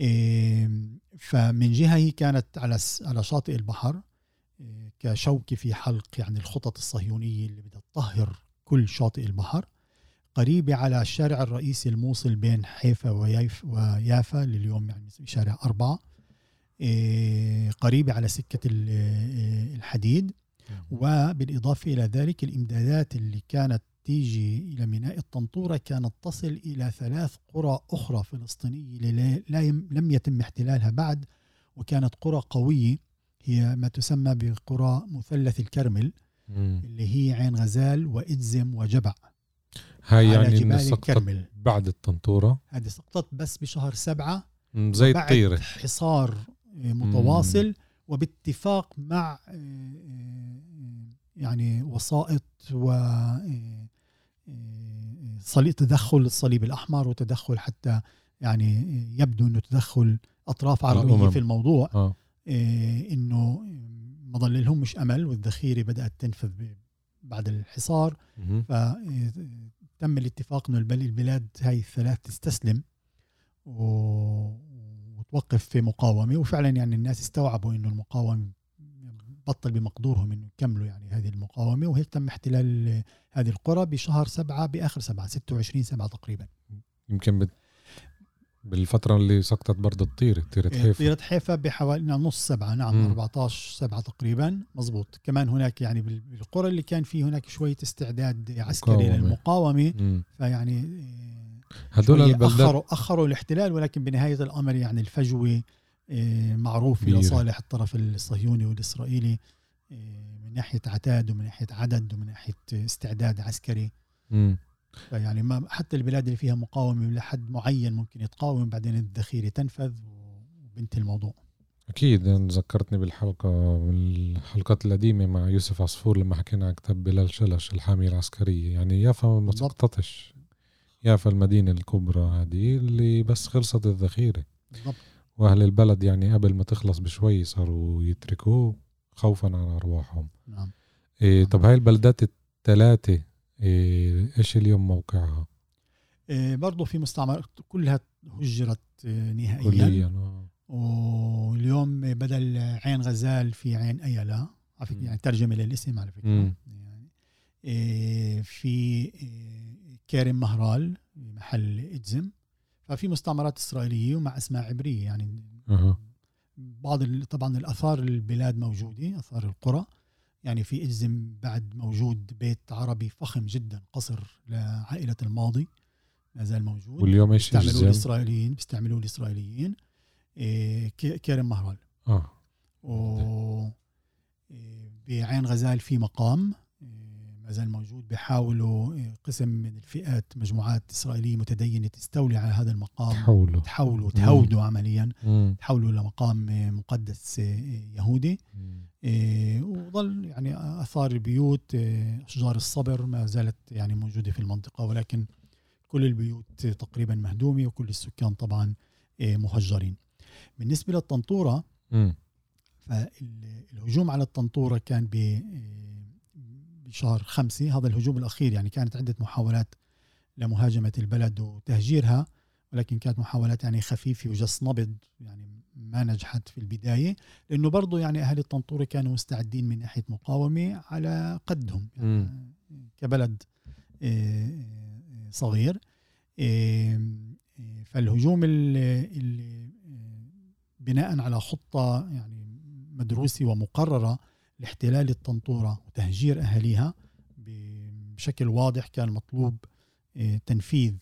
إيه، فمن جهة هي كانت على على شاطئ البحر إيه، كشوكة في حلق يعني الخطط الصهيونية اللي بدها تطهر كل شاطئ البحر قريبة على الشارع الرئيسي الموصل بين حيفا وياف ويافا اللي اليوم يعني شارع أربعة. إيه، قريبة على سكة إيه، الحديد. وبالإضافة إلى ذلك الإمدادات اللي كانت تيجي إلى ميناء الطنطورة كانت تصل إلى ثلاث قرى أخرى فلسطينية لم يتم احتلالها بعد وكانت قرى قوية. هي ما تسمى بقرى مثلث الكرمل. اللي هي عين غزال وإدزم وجبع. هاي يعني إنه سقطت بعد الطنطورة. هذه سقطت بس بشهر سبعة مم، زي بعد الطيرة. حصار آه، متواصل وباتفاق مع آه، آه، يعني وسائط و تدخل الصليب الأحمر وتدخل حتى يعني يبدو إنه تدخل أطراف عربية الأمم. في الموضوع. آه، إنه ما ضل لهم مش أمل والذخيرة بدأت تنفذ بعد الحصار. فتم الاتفاق إنه البل- البلاد هاي الثلاث تستسلم وتوقف في مقاومة وفعلا يعني الناس استوعبوا إنه المقاومة بطل بمقدورهم إنه يكملوا يعني هذه المقاومة وهيك تم احتلال هذه القرى بشهر سبعة بآخر سبعة 26 سبعة تقريبا يمكن. بالفترة اللي سقطت برضه الطيرة طيرة حيفا طيرة حيفا بحوالي نص سبعة نعم مم. 14 سبعة تقريبا مزبوط كمان هناك يعني بال- بالقرى اللي كان في هناك شوية استعداد عسكري مقاومة. للمقاومة مم. فيعني هدول البلدات أخروا أخروا الاحتلال ولكن بنهاية الأمر يعني الفجوة آه، معروفة. لصالح الطرف الصهيوني والإسرائيلي آه، من ناحية عتاد ومن ناحية عدد ومن ناحية استعداد عسكري مم. فيعني ما حتى البلاد اللي فيها مقاومة لحد معين ممكن يتقاوم بعدين الذخيرة تنفذ وبنتهي الموضوع. أكيد يعني ذكرتني بالحلقة من الحلقات القديمة مع يوسف عصفور لما حكينا عن كتاب بلال شلش الحامية العسكرية. يعني يافا ما. سقطتش يافا المدينة الكبرى هذه اللي بس خلصت الذخيرة. بالضبط. وأهل البلد يعني قبل ما تخلص بشوي صاروا يتركوه خوفا على أرواحهم. نعم. إيه طب هاي البلدات الثلاثة إيه إيش اليوم موقعها؟ آه، برضو في مستعمرات كلها هجرت آه، نهائيا. كليا آه. واليوم بدل عين غزال في عين أيلا. على فكرة. يعني ترجمة للاسم على فكرة. مم. يعني في كارم مهرال محل إجزم. ففي مستعمرات إسرائيلية ومع أسماء عبرية. يعني أها. بعض طبعا الآثار البلاد موجودة آثار القرى. يعني في اجزم بعد موجود بيت عربي فخم جدا قصر لعائلة الماضي ما زال موجود. واليوم إيش بيستعملوه الإسرائيليين بيستعملوه الإسرائيليين. إيه، كرم مهرال. آه. و إيه، بعين غزال في مقام. ما زال موجود بيحاولوا إيه، قسم من الفئات مجموعات إسرائيلية متدينة تستولي على هذا المقام تحولوا تحولوا تهودوا عمليا مم. تحولوا لمقام إيه، مقدس إيه، يهودي. إيه، وظل يعني آثار البيوت أشجار الصبر ما زالت يعني موجودة في المنطقة ولكن كل البيوت تقريبا مهدومة وكل السكان طبعا مهجرين. بالنسبة للطنطورة مم. فالهجوم على الطنطورة كان ب بشهر خمسة هذا الهجوم الأخير يعني كانت عدة محاولات لمهاجمة البلد وتهجيرها ولكن كانت محاولات يعني خفيفة وجس نبض يعني ما نجحت في البداية لأنه برضو يعني أهل الطنطورة كانوا مستعدين من ناحية مقاومة على قدهم يعني كبلد آه، آه، صغير آه، فالهجوم اللي بناء على خطة يعني مدروسة ومقررة لاحتلال الطنطورة وتهجير أهاليها بشكل واضح كان مطلوب آه، تنفيذ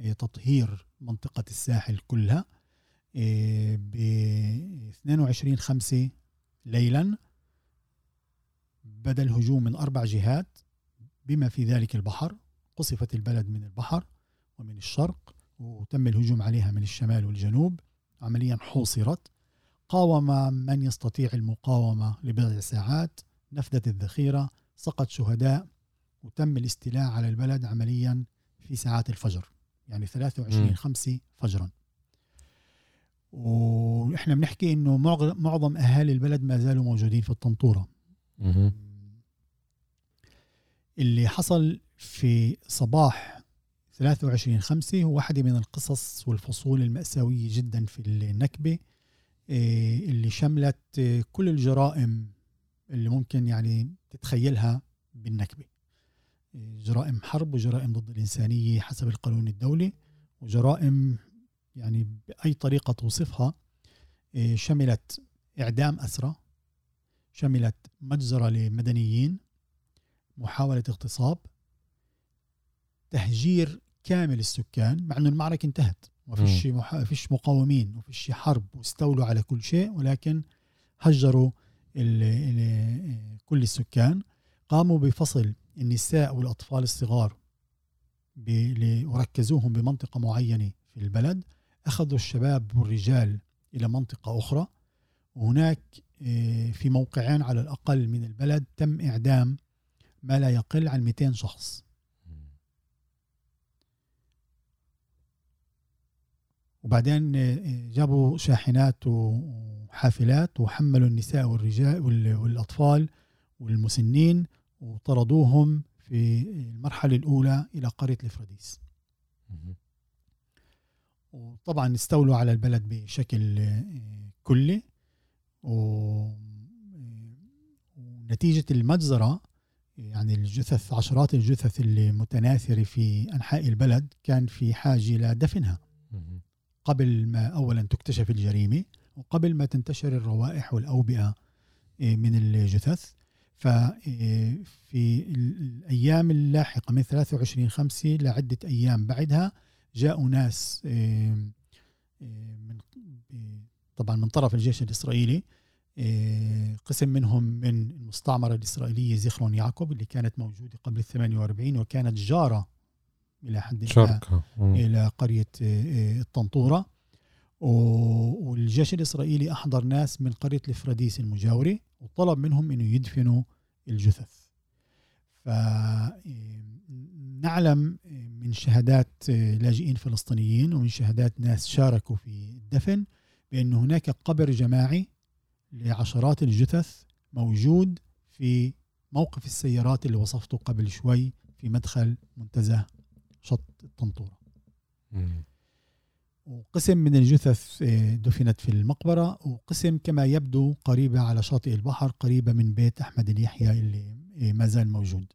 آه، تطهير منطقة الساحل كلها ب 22 5 ليلا بدا الهجوم من أربع جهات بما في ذلك البحر قصفت البلد من البحر ومن الشرق وتم الهجوم عليها من الشمال والجنوب عمليا حوصرت. قاوم من يستطيع المقاومة لبضع ساعات نفذت الذخيرة سقط شهداء وتم الاستيلاء على البلد عمليا في ساعات الفجر يعني 23 مم. 5 فجرا وإحنا بنحكي إنه معظ- معظم أهالي البلد ما زالوا موجودين في الطنطورة. اللي حصل في صباح 23 5 هو واحدة من القصص والفصول المأساوية جدا في النكبة اللي شملت إيه، كل الجرائم اللي ممكن يعني تتخيلها بالنكبة. إيه، جرائم حرب وجرائم ضد الإنسانية حسب القانون الدولي وجرائم يعني بأي طريقة توصفها. إيه، شملت إعدام أسرى شملت مجزرة لمدنيين محاولة اغتصاب تهجير كامل السكان مع إنه المعركة انتهت. ما فيش محا... فيش مقاومين وما فيش حرب واستولوا على كل شيء ولكن هجروا ال... ال... كل السكان. قاموا بفصل النساء والأطفال الصغار ب... ل... وركزوهم بمنطقة معينة في البلد. أخذوا الشباب والرجال إلى منطقة أخرى. وهناك آه، في موقعين على الأقل من البلد تم إعدام ما لا يقل عن 200 شخص. وبعدين آه، جابوا شاحنات وحافلات وحملوا النساء والرجال والأطفال والمسنين وطردوهم في المرحلة الأولى إلى قرية الإفراديس. وطبعا استولوا على البلد بشكل آه، كلي. ونتيجة المجزرة يعني الجثث عشرات الجثث اللي متناثرة في أنحاء البلد كان في حاجة لدفنها قبل ما أولا تكتشف الجريمة وقبل ما تنتشر الروائح والأوبئة آه، من الجثث. ففي آه، الأيام اللاحقة من 23 خمسة لعدة أيام بعدها جاءوا ناس آه، من طبعا من طرف الجيش الإسرائيلي قسم منهم من المستعمرة الإسرائيلية زيخرون يعقوب اللي كانت موجودة قبل ال 48 وكانت جارة إلى حد ما إلى قرية الطنطورة. والجيش الإسرائيلي أحضر ناس من قرية الفراديس المجاورة وطلب منهم أنه يدفنوا الجثث. فنعلم من شهادات لاجئين فلسطينيين ومن شهادات ناس شاركوا في الدفن بأن هناك قبر جماعي لعشرات الجثث موجود في موقف السيارات اللي وصفته قبل شوي في مدخل منتزه شط الطنطورة. وقسم من الجثث آه، دفنت في المقبرة وقسم كما يبدو قريبة على شاطئ البحر قريبة من بيت أحمد اليحيى اللي آه، ما زال موجود.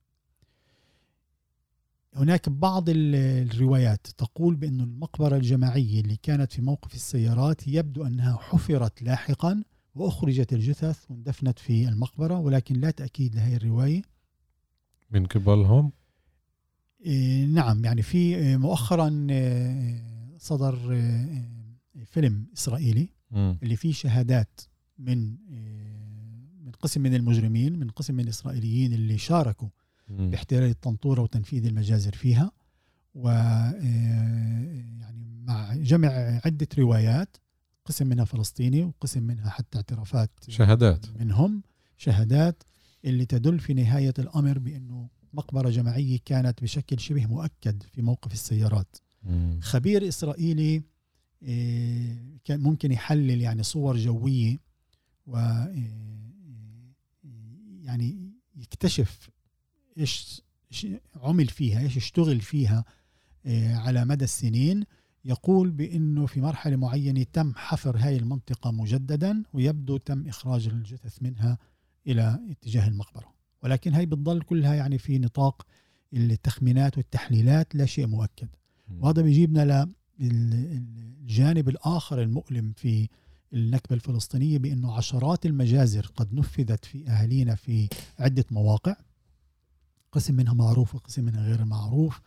هناك بعض الروايات تقول بأن المقبرة الجماعية اللي كانت في موقف السيارات يبدو أنها حفرت لاحقا وأخرجت الجثث واندفنت في المقبرة ولكن لا تأكيد لهذه الرواية. من قبلهم؟ نعم يعني في إيه، مؤخرا إيه، صدر فيلم إسرائيلي اللي فيه شهادات من من قسم من المجرمين من قسم من الإسرائيليين اللي شاركوا باحتلال الطنطورة وتنفيذ المجازر فيها. و يعني مع جمع عدة روايات قسم منها فلسطيني وقسم منها حتى اعترافات شهادات. منهم شهادات اللي تدل في نهاية الأمر بأنه مقبرة جماعية كانت بشكل شبه مؤكد في موقف السيارات. مم. خبير إسرائيلي آه، كان ممكن يحلل يعني صور جوية و آه، يعني يكتشف إيش عمل فيها إيش اشتغل فيها آه، على مدى السنين. يقول بأنه في مرحلة معينة تم حفر هاي المنطقة مجددا ويبدو تم إخراج الجثث منها إلى اتجاه المقبرة. ولكن هي بتضل كلها يعني في نطاق التخمينات والتحليلات لا شيء مؤكد. وهذا بيجيبنا للجانب الآخر المؤلم في النكبة الفلسطينية بأنه عشرات المجازر قد نفذت في أهالينا في عدة مواقع قسم منها معروف وقسم منها غير معروف.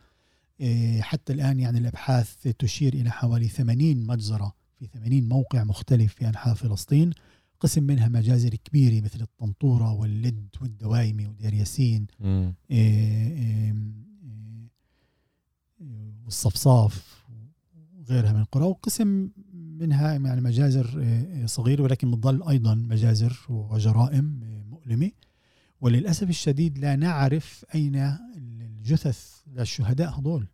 إيه، حتى الآن يعني الأبحاث تشير إلى حوالي 80 مجزرة في 80 موقع مختلف في أنحاء فلسطين. قسم منها مجازر كبيرة مثل الطنطورة واللد والدوايمي ودير ياسين إيه، إيه، والصفصاف وغيرها من القرى. وقسم منها يعني مجازر صغيرة ولكن بتظل أيضا مجازر وجرائم مؤلمة. وللأسف الشديد لا نعرف أين الجثث للشهداء هذول.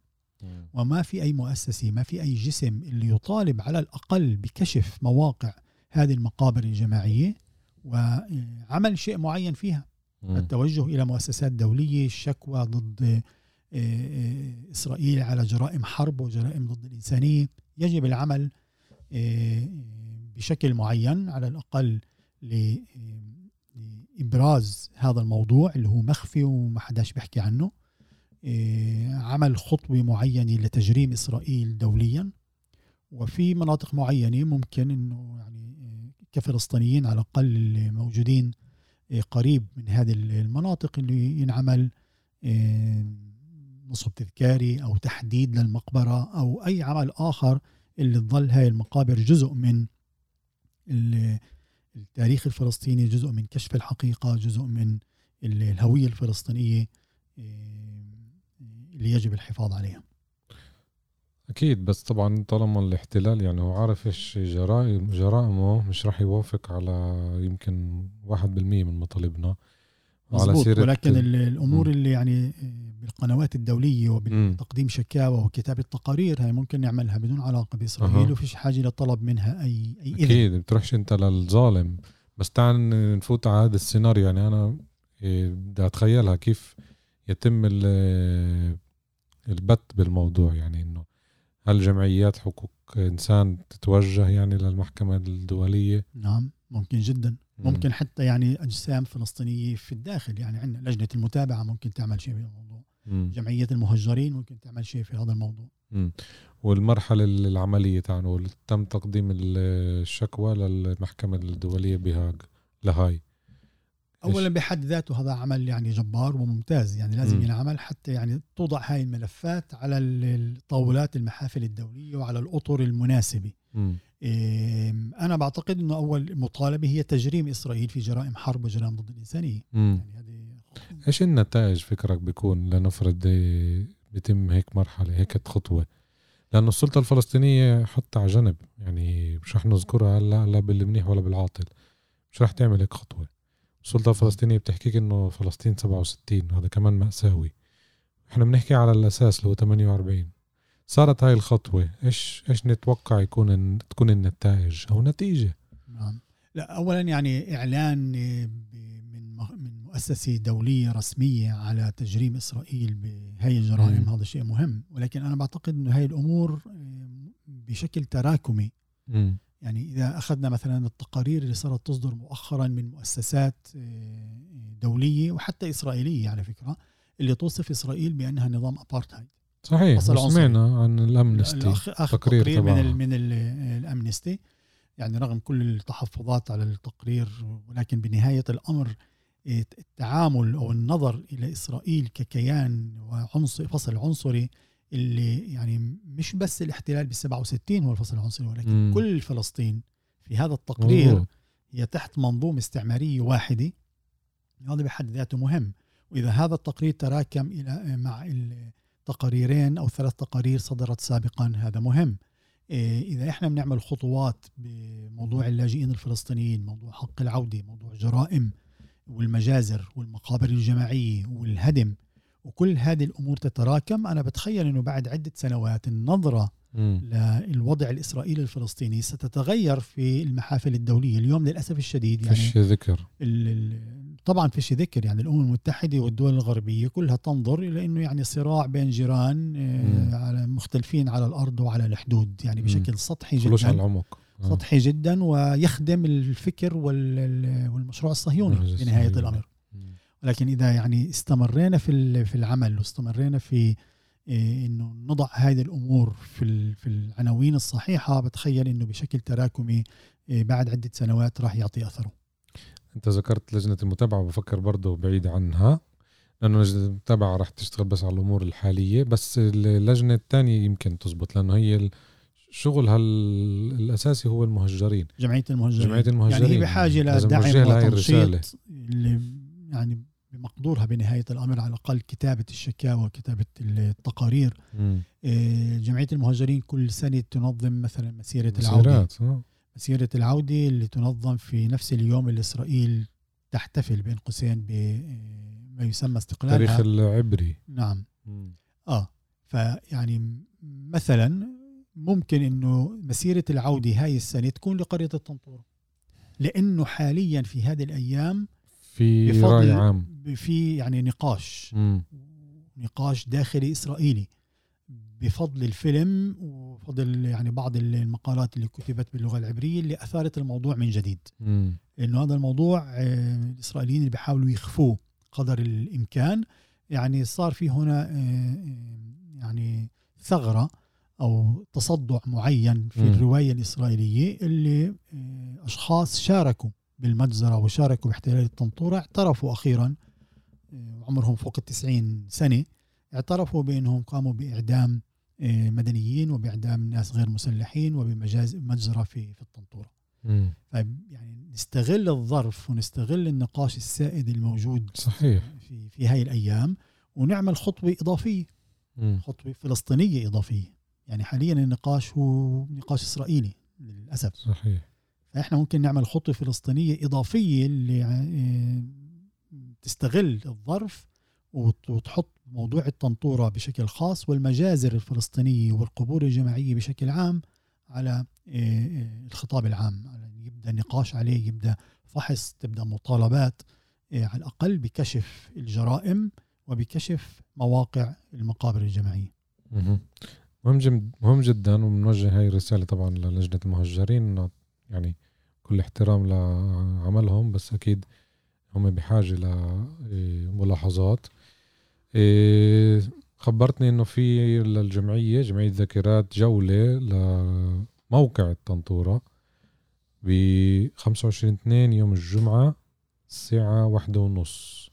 وما في أي مؤسسة ما في أي جسم اللي يطالب على الأقل بكشف مواقع هذه المقابر الجماعية وعمل شيء معين فيها. م. التوجه إلى مؤسسات دولية الشكوى ضد آه، آه، إسرائيل على جرائم حرب وجرائم ضد الإنسانية. يجب العمل آه، بشكل معين على الأقل لإبراز هذا الموضوع اللي هو مخفي وما حداش بيحكي عنه. عمل خطوة معينة لتجريم إسرائيل دوليا. وفي مناطق معينة ممكن أنه يعني كفلسطينيين على الأقل اللي موجودين آه، قريب من هذه المناطق اللي ينعمل آه، نصب تذكاري أو تحديد للمقبرة أو أي عمل آخر اللي تظل هاي المقابر جزء من التاريخ الفلسطيني جزء من كشف الحقيقة جزء من الهوية الفلسطينية آه، اللي يجب الحفاظ عليها. أكيد بس طبعا طالما الاحتلال يعني هو عارف إيش جرائم جرائمه مش راح يوافق على يمكن واحد بالمية من مطالبنا مظبوط سيرة ولكن ال- ال- الأمور. اللي يعني بالقنوات الدولية. وبتقديم شكاوى وكتابة تقارير هاي ممكن نعملها بدون علاقة بإسرائيل أها. وفيش حاجة لطلب منها اي أي أكيد بتروحش أنت للظالم بس تعال نفوت على هذا السيناريو يعني أنا إيه، بدي أتخيلها كيف يتم ال- البت بالموضوع يعني إنه هل جمعيات حقوق إنسان تتوجه يعني للمحكمة الدولية؟ نعم ممكن جدا. ممكن حتى يعني أجسام فلسطينية في الداخل يعني عندنا لجنة المتابعة ممكن تعمل شيء في الموضوع. مم. جمعية المهجرين ممكن تعمل شيء في هذا الموضوع. مم. والمرحلة العملية تاعنا تم تقديم الشكوى للمحكمة الدولية بهاج لهاي. اولا بحد ذاته هذا عمل يعني جبار وممتاز يعني لازم. ينعمل حتى يعني توضع هاي الملفات على ال- الطاولات المحافل الدولية وعلى الأطر المناسبة. إيه، أنا بعتقد إنه أول مطالبة هي تجريم إسرائيل في جرائم حرب وجرائم ضد الإنسانية. يعني هذه إيش النتائج فكرك بيكون لنفرض بيتم هيك مرحلة هيك خطوة؟ لأنه السلطة الفلسطينية حتى على جنب يعني مش رح نذكرها هلا لا بالمنيح ولا بالعاطل. مش رح تعمل هيك خطوة. السلطة الفلسطينية بتحكيك إنه فلسطين 67 هذا كمان مأساوي. إحنا بنحكي على الأساس اللي هو 48 صارت هاي الخطوة إيش إيش نتوقع يكون تكون النتائج أو نتيجة؟ نعم. لا اولا يعني إعلان من من مؤسسة دولية رسمية على تجريم إسرائيل بهي الجرائم. هذا شيء مهم. ولكن أنا بعتقد إنه هاي الأمور إيه، بشكل تراكمي مم. يعني إذا أخذنا مثلا التقارير اللي صارت تصدر مؤخرا من مؤسسات إيه، دولية وحتى إسرائيلية على فكرة اللي توصف إسرائيل بأنها نظام ابارتهايد صحيح. سمعنا عن الأمنستي الأخ- اخر تقرير تقرير, من تبعها. ال من ال الأمنستي يعني رغم كل التحفظات على التقرير ولكن بنهاية الأمر إيه، التعامل أو النظر إلى إسرائيل ككيان وعنصر فصل عنصري اللي يعني مش بس الاحتلال بال 67 هو الفصل العنصري ولكن مم. كل فلسطين في هذا التقرير مظبوط. هي تحت منظومة استعمارية واحدة هذا بحد ذاته مهم وإذا هذا التقرير تراكم إلى مع التقاريرين أو ثلاث تقارير صدرت سابقا هذا مهم إيه، إذا إحنا بنعمل خطوات بموضوع اللاجئين الفلسطينيين موضوع حق العودة موضوع جرائم والمجازر والمقابر الجماعية والهدم وكل هذه الأمور تتراكم أنا بتخيل أنه بعد عدة سنوات النظرة مم. للوضع الإسرائيلي الفلسطيني ستتغير في المحافل الدولية اليوم للأسف الشديد يعني فيش ذكر طبعا فيش ذكر يعني الأمم المتحدة والدول الغربية كلها تنظر إلى أنه يعني صراع بين جيران. آه، على مختلفين على الأرض وعلى الحدود يعني. بشكل سطحي خلوش على جدا العمق آه. سطحي جدا ويخدم الفكر وال- والمشروع الصهيوني بنهاية الصهيوني. الأمر مم. لكن إذا يعني استمرينا في في العمل واستمرينا في إيه، إنه نضع هذه الأمور في في العناوين الصحيحة بتخيل إنه بشكل تراكمي إيه، بعد عدة سنوات راح يعطي أثره. أنت ذكرت لجنة المتابعة بفكر برضه بعيد عنها لأنه لجنة المتابعة راح تشتغل بس على الأمور الحالية بس اللجنة الثانية يمكن تزبط لأنه هي الشغل هال الأساسي هو المهجرين. جمعية المهجرين. جمعية المهجرين. يعني هي بحاجة لدعم وتنشيط يعني بمقدورها بنهاية الأمر على الأقل كتابة الشكاوى وكتابة التقارير مم. إيه، جمعية المهجرين كل سنة تنظم مثلا مسيرة العودة مسيرات آه. مسيرة العودة اللي تنظم في نفس اليوم اللي إسرائيل تحتفل بين قوسين بما يسمى استقلالها التاريخ العبري نعم مم. آه فيعني مثلا ممكن إنه مسيرة العودة هاي السنة تكون لقرية الطنطورة لأنه حاليا في هذه الأيام في رأي عام في يعني نقاش مم. نقاش داخلي إسرائيلي بفضل الفيلم وفضل يعني بعض المقالات اللي كتبت باللغة العبرية اللي أثارت الموضوع من جديد مم. لأنه هذا الموضوع آه، الإسرائيليين اللي بيحاولوا يخفوه قدر الإمكان يعني صار في هنا آه، آه، يعني ثغرة أو تصدع معين في. الرواية الإسرائيلية اللي أشخاص شاركوا بالمجزرة وشاركوا باحتلال الطنطوره اعترفوا أخيرا آه، وعمرهم فوق التسعين سنة اعترفوا بأنهم قاموا بإعدام آه، مدنيين وبإعدام ناس غير مسلحين وبمجاز مجزرة في في. طيب يعني نستغل الظرف ونستغل النقاش السائد الموجود صحيح. في في هاي الأيام ونعمل خطوة إضافية. مم. خطوة فلسطينية إضافية. يعني حاليا النقاش هو نقاش إسرائيلي للأسف. صحيح. فاحنا ممكن نعمل خطوة فلسطينية إضافية اللي آه، تستغل الظرف وتحط موضوع الطنطورة بشكل خاص والمجازر الفلسطينية والقبور الجماعية بشكل عام على الخطاب العام. يبدأ نقاش عليه يبدأ فحص تبدأ مطالبات على الأقل بكشف الجرائم وبكشف مواقع المقابر الجماعية. مهم. مهم جدا وبنوجه هاي الرسالة طبعا للجنة المهجرين يعني كل احترام لعملهم بس أكيد هم بحاجة لملاحظات. إيه، خبرتني إنه في للجمعية جمعية ذاكرات جولة لموقع الطنطورة ب 25 2 يوم الجمعة الساعة واحدة ونص.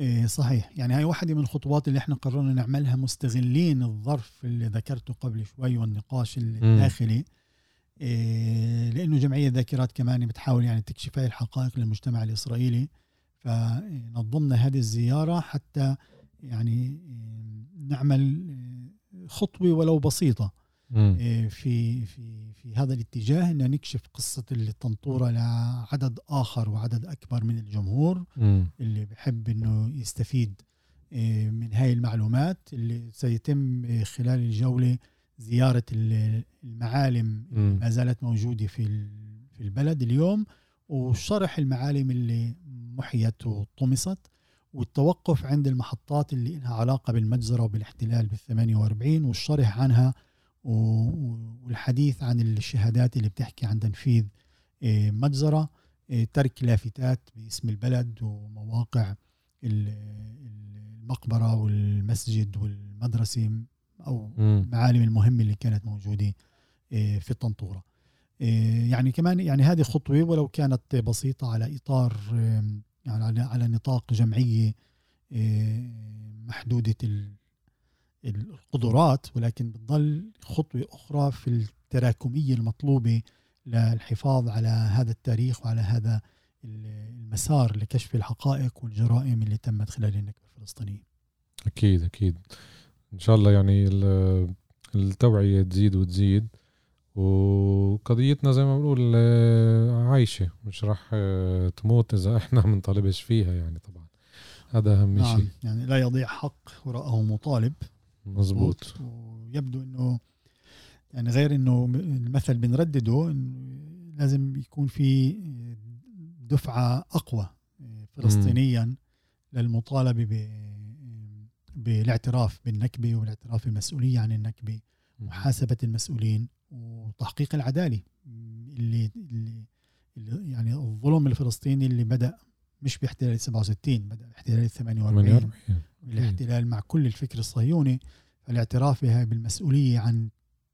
إيه صحيح. يعني هاي واحدة من الخطوات اللي إحنا قررنا نعملها مستغلين الظرف اللي ذكرته قبل شوي والنقاش الداخلي. إيه لأنه جمعية ذاكرات كمان بتحاول يعني تكشف هاي الحقائق للمجتمع الإسرائيلي. فنظمنا هذه الزيارة حتى يعني نعمل خطوة ولو بسيطة. إيه، في في في هذا الاتجاه ان نكشف قصة الطنطوره لعدد آخر وعدد أكبر من الجمهور اللي بحب إنه يستفيد إيه، من هاي المعلومات اللي سيتم خلال الجولة زيارة المعالم ما زالت موجودة في في البلد اليوم وشرح المعالم اللي محيت وطمست والتوقف عند المحطات اللي لها علاقة بالمجزرة وبالاحتلال بال 48 والشرح عنها والحديث عن الشهادات اللي بتحكي عن تنفيذ آه، مجزرة آه، ترك لافتات باسم البلد ومواقع المقبرة والمسجد والمدرسة. أو المعالم المهمة اللي كانت موجودة آه، في الطنطورة. يعني كمان يعني هذه خطوة ولو كانت بسيطة على إطار يعني على على نطاق جمعية محدودة القدرات ولكن بتظل خطوة أخرى في التراكمية المطلوبة للحفاظ على هذا التاريخ وعلى هذا المسار لكشف الحقائق والجرائم اللي تمت خلال النكبة الفلسطينية. أكيد أكيد. إن شاء الله يعني التوعية تزيد وتزيد وقضيتنا زي ما بنقول عايشة مش راح تموت إذا إحنا بنطالبش فيها يعني طبعا هذا أهم نعم. شيء يعني لا يضيع حق وراءه مطالب مظبوط ويبدو إنه يعني غير إنه المثل بنردده إنه لازم يكون في دفعة أقوى فلسطينيا م. للمطالبه بالاعتراف بالنكبة والاعتراف بالمسؤوليه عن النكبة محاسبه المسؤولين وتحقيق العدالة اللي, اللي, اللي يعني الظلم الفلسطيني اللي بدأ مش باحتلال 67 بدأ باحتلال 48 الاحتلال مع كل الفكر الصهيوني. فالاعتراف بها بالمسؤولية عن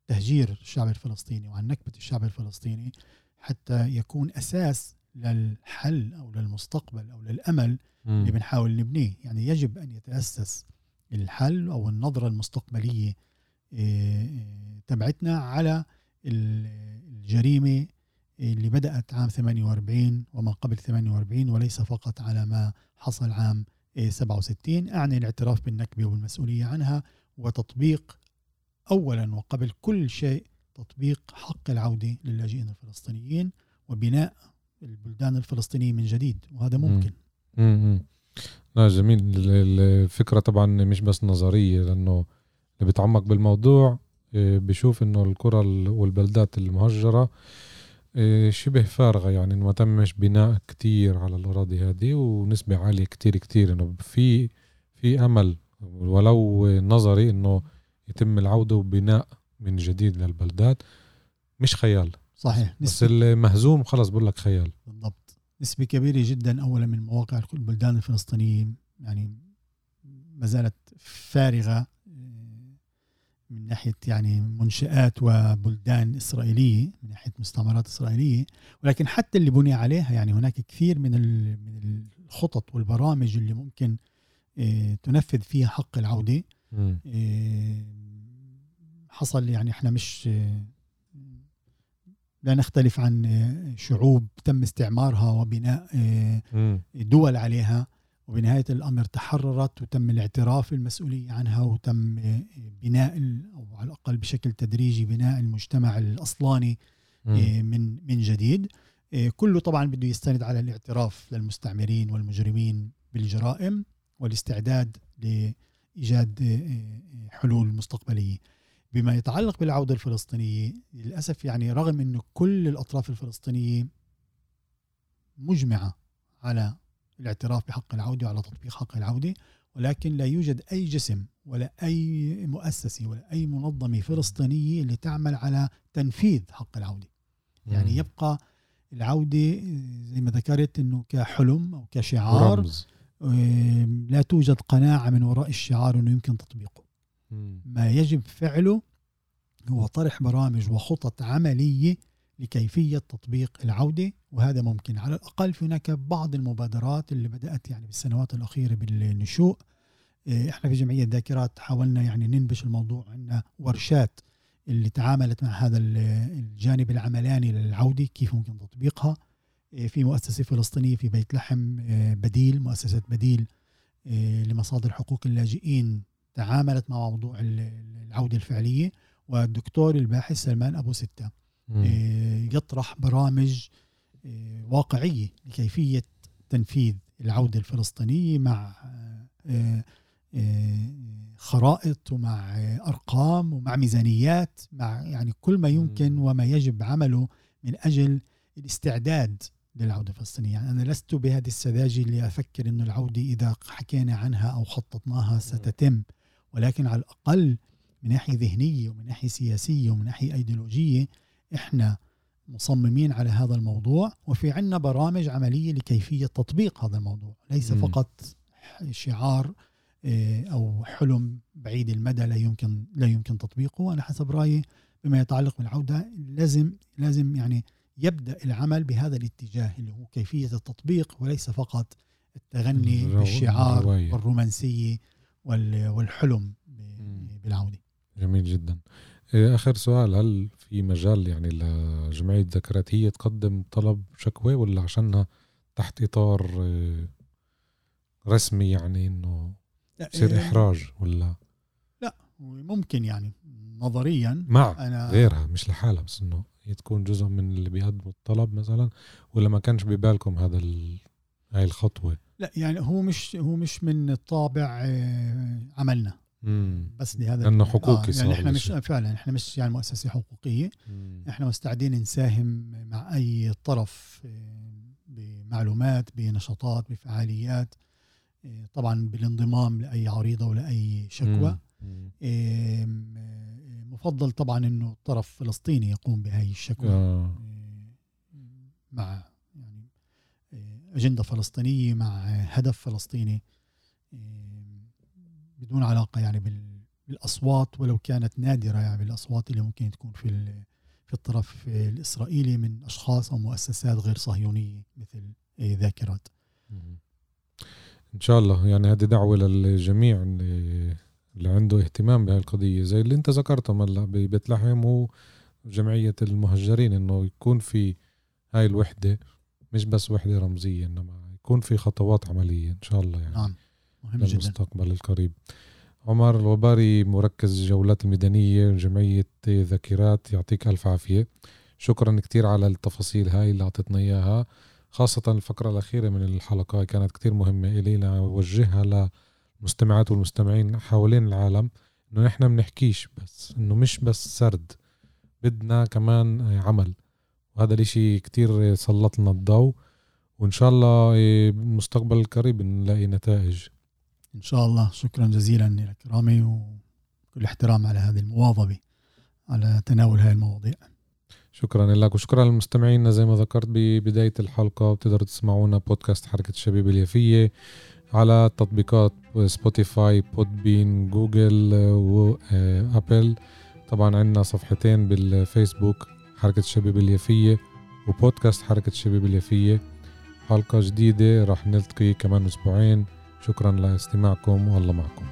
تهجير الشعب الفلسطيني وعن نكبة الشعب الفلسطيني حتى يكون أساس للحل أو للمستقبل أو للأمل م. اللي بنحاول نبنيه. يعني يجب أن يتأسس الحل أو النظرة المستقبلية آه، آه، تبعتنا على الجريمة اللي بدأت عام 48 وما قبل 48 وليس فقط على ما حصل عام 67 أعني الاعتراف بالنكبة والمسؤولية عنها وتطبيق أولا وقبل كل شيء تطبيق حق العودة للاجئين الفلسطينيين وبناء البلدان الفلسطينية من جديد وهذا ممكن مم. لا جميل. الفكرة طبعا مش بس نظرية لأنه اللي بيتعمق بالموضوع آه، بيشوف إنه القرى والبلدات المهجرة إيه، شبه فارغة يعني ما تمش بناء كتير على الأراضي هذه ونسبة عالية كتير كتير. إنه في في أمل ولو نظري إنه يتم العودة وبناء من جديد للبلدات مش خيال. صحيح. بس المهزوم خلص بقول لك خيال. بالضبط. نسبة كبيرة جدا أولا من مواقع البلدان الفلسطينية يعني ما زالت فارغة من ناحية يعني منشآت وبلدان إسرائيلية من ناحية مستعمرات إسرائيلية. ولكن حتى اللي بني عليها يعني هناك كثير من من الخطط والبرامج اللي ممكن آه، تنفذ فيها حق العودة. آه، حصل يعني إحنا مش آه، لا نختلف عن شعوب تم استعمارها وبناء دول عليها. وبنهاية الأمر تحررت وتم الاعتراف بالمسؤولية عنها وتم بناء أو على الأقل بشكل تدريجي بناء المجتمع الأصلاني. من من جديد. كله طبعا بده يستند على الاعتراف للمستعمرين والمجرمين بالجرائم والاستعداد لإيجاد آه، حلول مستقبلية. بما يتعلق بالعودة الفلسطينية للأسف يعني رغم انه كل الأطراف الفلسطينية مجمعة على الاعتراف بحق العودة وعلى تطبيق حق العودة ولكن لا يوجد أي جسم ولا أي مؤسسة ولا أي منظمة فلسطينية اللي تعمل على تنفيذ حق العودة. يعني يبقى العودة زي ما ذكرت إنه كحلم أو كشعار رمز. لا توجد قناعة من وراء الشعار إنه يمكن تطبيقه. ما يجب فعله هو طرح برامج وخطط عملية لكيفية تطبيق العودة وهذا ممكن. على الأقل في هناك بعض المبادرات اللي بدأت يعني بالسنوات الأخيرة بالنشوء. إيه، إحنا في جمعية ذاكرات حاولنا يعني ننبش الموضوع عندنا ورشات اللي تعاملت مع هذا الجانب العملاني للعودة كيف ممكن تطبيقها. إيه، في مؤسسة فلسطينية في بيت لحم إيه، بديل مؤسسة بديل لمصادر حقوق اللاجئين. تعاملت مع موضوع العودة الفعلية والدكتور الباحث سلمان أبو ستة يطرح برامج واقعية لكيفية تنفيذ العودة الفلسطينية مع خرائط ومع أرقام ومع ميزانيات مع يعني كل ما يمكن وما يجب عمله من أجل الاستعداد للعودة الفلسطينية، يعني أنا لست بهذه السذاجة اللي أفكر إنه العودة إذا حكينا عنها أو خططناها ستتم، ولكن على الأقل من ناحية ذهنية ومن ناحية سياسية ومن ناحية أيديولوجية إحنا مصممين على هذا الموضوع وفي عنا برامج عملية لكيفية تطبيق هذا الموضوع، ليس فقط شعار آه، أو حلم بعيد المدى لا يمكن لا يمكن تطبيقه. أنا حسب رأيي بما يتعلق بالعودة لازم لازم يعني يبدأ العمل بهذا الاتجاه اللي هو كيفية التطبيق وليس فقط التغني بالشعار والرومانسية والحلم بالعودة. جميل جدا. آه، آخر سؤال هل في مجال يعني لجمعية ذكرات هي تقدم طلب شكوى ولا عشانها تحت إطار آه، رسمي يعني إنه يصير إيه إحراج ولا؟ لا ممكن يعني نظريا مع أنا غيرها مش لحالها بس إنه هي تكون جزء من اللي بيقدموا الطلب مثلا ولا ما كانش ببالكم هذا ال... هاي الخطوة؟ لا يعني هو مش هو مش من طابع آه، عملنا. مم. بس لهذا لأنه حقوقي آه يعني إحنا مش فعلا إحنا مش يعني مؤسسة حقوقية. مم. إحنا مستعدين نساهم مع أي طرف آه، بمعلومات بنشاطات بفعاليات طبعا بالانضمام لأي عريضة ولا اي شكوى مفضل طبعا إنه الطرف الفلسطيني يقوم بهذه الشكوى. آه. مع أجندة فلسطينية مع هدف فلسطيني بدون علاقة يعني بالأصوات ولو كانت نادرة يعني بالأصوات اللي ممكن تكون في في الطرف الإسرائيلي من أشخاص أو مؤسسات غير صهيونية مثل ذاكرات. إن شاء الله. يعني هذه دعوة للجميع اللي, عنده اهتمام بهاي القضية. زي اللي أنت ذكرته هلا ببيت لحم وجمعيه المهجرين إنه يكون في هاي الوحدة. مش بس وحدة رمزية إنما يكون في خطوات عملية إن شاء الله يعني نعم. مهم جدا. للمستقبل القريب. عمر الوباري مركز الجولات الميدانية جمعية ذاكرات يعطيك ألف عافية. شكرا كتير على التفاصيل هاي اللي أعطيتنا خاصة الفقرة الأخيرة من الحلقة كانت كتير مهمة إلي لوجهها للمستمعات والمستمعين حوالين العالم إنه نحن بنحكيش بس إنه مش بس سرد بدنا كمان عمل. وهذا الإشي كتير سلط لنا الضوء وإن شاء الله بالمستقبل القريب نلاقي نتائج. إن شاء الله. شكرا جزيلا لك رامي وكل احترام على هذه المواظبة على تناول هذه المواضيع. شكرا لك وشكرا للمستمعين. زي ما ذكرت ببداية الحلقة بتقدروا تسمعونا بودكاست حركة الشبيبة اليافية على تطبيقات Spotify Podbean Google و Apple طبعا عندنا صفحتين بالفيسبوك. حركة الشبيبة اليافية وبودكاست حركة الشبيبة اليافية حلقة جديدة راح نلتقي كمان أسبوعين. شكرا لاستماعكم والله معكم.